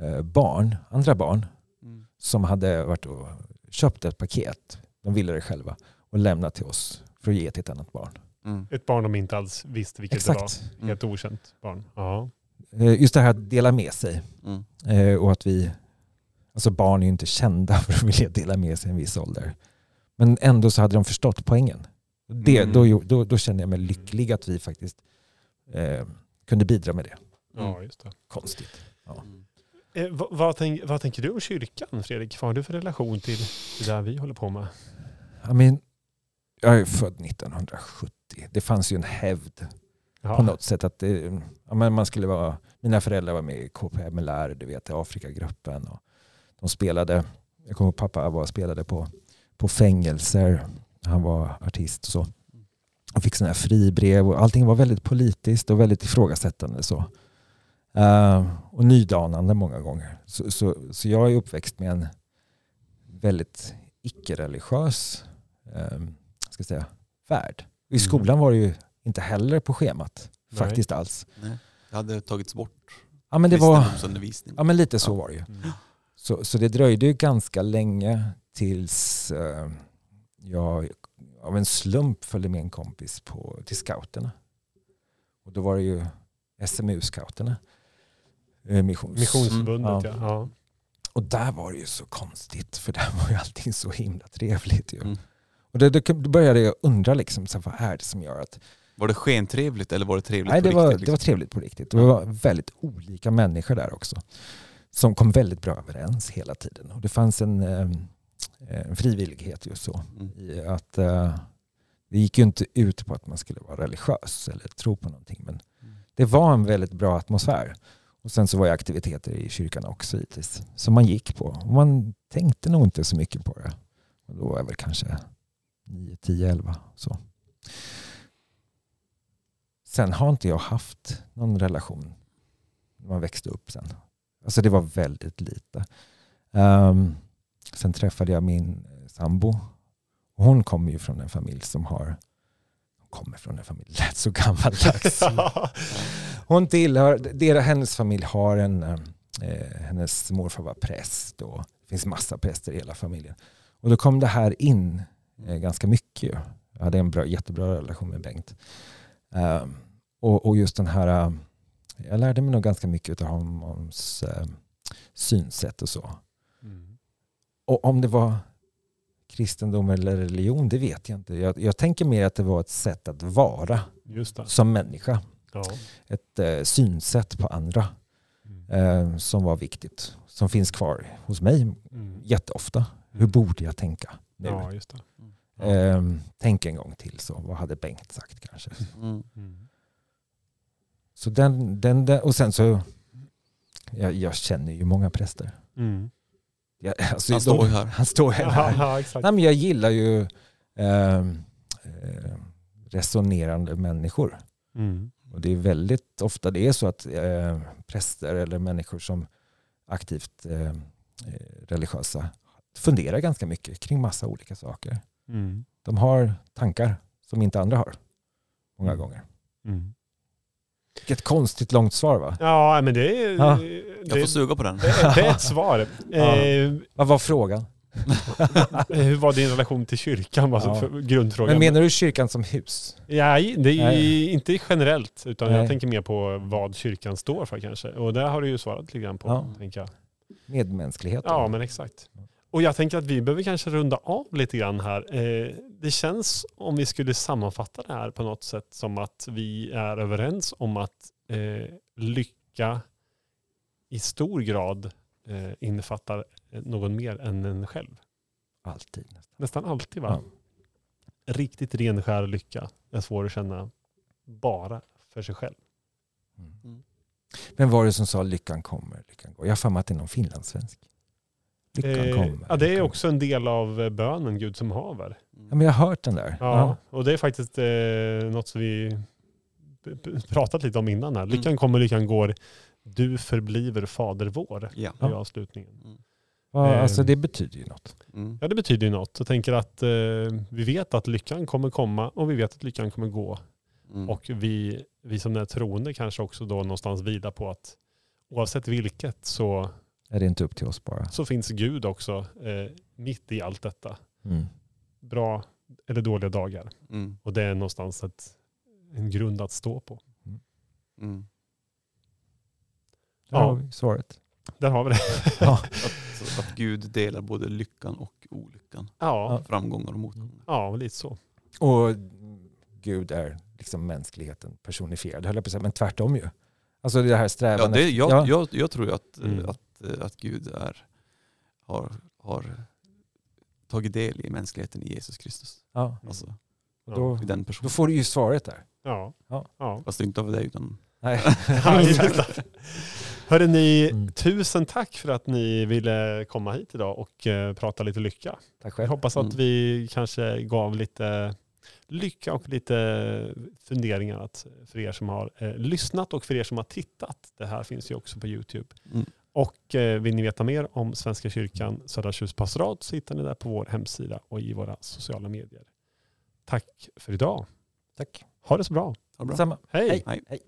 eh, barn, andra barn Mm. som hade varit och köpt ett paket, de ville det själva, och lämnat till oss för att ge till ett annat barn. Mm. Ett barn de inte alls visste vilket det Exakt. var. Helt okänt barn. Ja. Eh, Just det här att dela med sig Mm. eh, och att vi, alltså barn är ju inte kända *laughs* för att vilja dela med sig en viss ålder. Men ändå så hade de förstått poängen. Det, Mm. då, då, då kände jag mig lycklig att vi faktiskt eh, kunde bidra med det. ja, just det. Konstigt. Mm. Eh, vad, vad, tänk, vad tänker du om kyrkan Fredrik? Vad har du för relation till det där vi håller på med? I mean, jag är född 1970. Det fanns ju en hävd Ja. på något sätt. att det, ja, men man skulle vara, Mina föräldrar var med i KPMLR, du vet, Afrikagruppen. Och de spelade, jag kommer ihåg pappa var, spelade på, på fängelser. Han var artist och så. Han fick sådana här fribrev och allting var väldigt politiskt och väldigt ifrågasättande. Så. Eh, och nydanande många gånger. Så, så, så jag är uppväxt med en väldigt icke-religiös eh, ska säga, värld. Och I Mm. skolan var det ju inte heller på schemat. Nej. Faktiskt alls. Nej. Det hade tagits bort. Ja men, det var, ja men lite så Ja. var det ju. Mm. Så, så det dröjde ju ganska länge tills eh, jag av en slump följde med en kompis på, till scouterna. Och då var det ju SMU-scouterna. Eh, missions. Missionsförbundet Mm. ja. ja. Och där var det ju så konstigt för där var ju allting så himla trevligt. Ju. Mm. Och det, då började jag undra liksom, så här, vad är det som gör att Var det skentrevligt eller var det trevligt Nej, på det var, riktigt? det var liksom? trevligt på riktigt. Det var väldigt olika människor där också. Som kom väldigt bra överens hela tiden. Och det fanns en, eh, en frivillighet just så. Mm. I att eh, det gick ju inte ut på att man skulle vara religiös eller tro på någonting. Men det var en väldigt bra atmosfär. Och sen så var det aktiviteter i kyrkan också givetvis. Som man gick på. Och man tänkte nog inte så mycket på det. Och då var jag väl kanske 9, 10, 11. Så. Sen har inte jag haft någon relation när man växte upp sen. Alltså det var väldigt lite. Um, sen träffade jag min sambo. Och hon kommer ju från en familj som har kommer från en familj, *laughs* lät så gammaldags. Hon tillhör, deras, hennes familj har en, eh, hennes morfar var präst och det finns massa präster i hela familjen. Och då kom det här in eh, ganska mycket. Jag hade en bra, jättebra relation med Bengt. Um, och, och, just den här, uh, jag lärde mig nog ganska mycket av hans uh, synsätt och så. Mm. Och om det var kristendom eller religion, det vet jag inte. Jag, jag tänker mer att det var ett sätt att vara som människa. Ja. Ett eh, synsätt på andra mm. eh, som var viktigt. Som finns kvar hos mig mm. jätteofta. Hur mm. borde jag tänka nu? Ja, just eh, tänk en gång till så. Vad hade Bengt sagt kanske? Mm. Så den, den, den, och sen så, jag, jag känner ju många präster. Mm. Ja, alltså, han står ju här. Han står här. Ja, ja, exakt. Nej, men jag gillar ju eh, eh, resonerande människor. Mm. Och det är väldigt ofta det är så att eh, präster eller människor som aktivt eh, eh religiösa funderar ganska mycket kring massa olika saker. Mm. De har tankar som inte andra har många mm. gånger. Mm. Vilket konstigt långt svar va? Ja, men det är... Ja. Det, jag får suga på den. Det, det är ett svar. *laughs* Ja. Eh, Vad var frågan? *laughs* Hur var din relation till kyrkan? Alltså, ja. grundfrågan. Men menar du kyrkan som hus? Ja, det är Nej. inte generellt, utan Nej. jag tänker mer på vad kyrkan står för kanske. Och det har du ju svarat lite grann på, ja. tänker jag. Medmänsklighet. Ja, men exakt. Och jag tänker att vi behöver kanske runda av lite grann här. Eh, det känns, om vi skulle sammanfatta det här på något sätt, som att vi är överens om att eh, lycka i stor grad eh, innefattar någon mer än en själv. Alltid. Nästan, nästan alltid va? Ja. Riktigt renskär lycka är svår att känna bara för sig själv. Mm. Mm. Vem var det som sa lyckan kommer, lyckan går? Jag har för mig att det är någon finlandssvensk. Lyckan eh, kommer. Ja, det är också en del av eh, bönen Gud som haver. Ja, men jag har hört den där. Ja, ja. och det är faktiskt eh, något som vi pratat lite om innan här. Lyckan mm. kommer, lyckan går. Du förbliver fader vår ja. i avslutningen. Mm. Ja, eh, alltså det betyder ju något. Mm. Ja, det betyder ju något. Jag tänker att eh, vi vet att lyckan kommer komma och vi vet att lyckan kommer gå. Mm. Och vi, vi som är troende kanske också då någonstans vidar på att oavsett vilket så är det inte upp till oss bara. Så finns Gud också eh, mitt i allt detta. Mm. Bra eller dåliga dagar. Mm. Och det är någonstans ett, en grund att stå på. Mm. mm. Där ja. har vi svaret. Där har vi det. *laughs* ja. att, att Gud delar både lyckan och olyckan. Ja. Framgångar och motgångar. Ja, lite så. Och Gud är liksom mänskligheten personifierad, höll jag på att säga, men tvärtom ju. Alltså det här strävan. Ja, det, jag, ja. jag, jag tror att, mm. att Eh, att, Gud är, har, har tagit del i mänskligheten i Jesus Kristus. Ja. Alltså, då, den då får du ju svaret där. Ja. ja. Fast inte av dig utan... Nej. *laughs* Hörde ni, mm. tusen tack för att ni ville komma hit idag och uh, prata lite lycka. Tack själv. Jag hoppas att mm. vi kanske gav lite lycka och lite funderingar att, för er som har eh, lyssnat och för er som har tittat. Det här finns ju också på YouTube. Mm. Och eh, vill ni veta mer om Svenska kyrkan Södra Tjus pastorat så hittar ni det på vår hemsida och i våra sociala medier. Tack för idag. Tack. Ha det så bra. Ha det bra. Samma. Hej. Hej. Hej.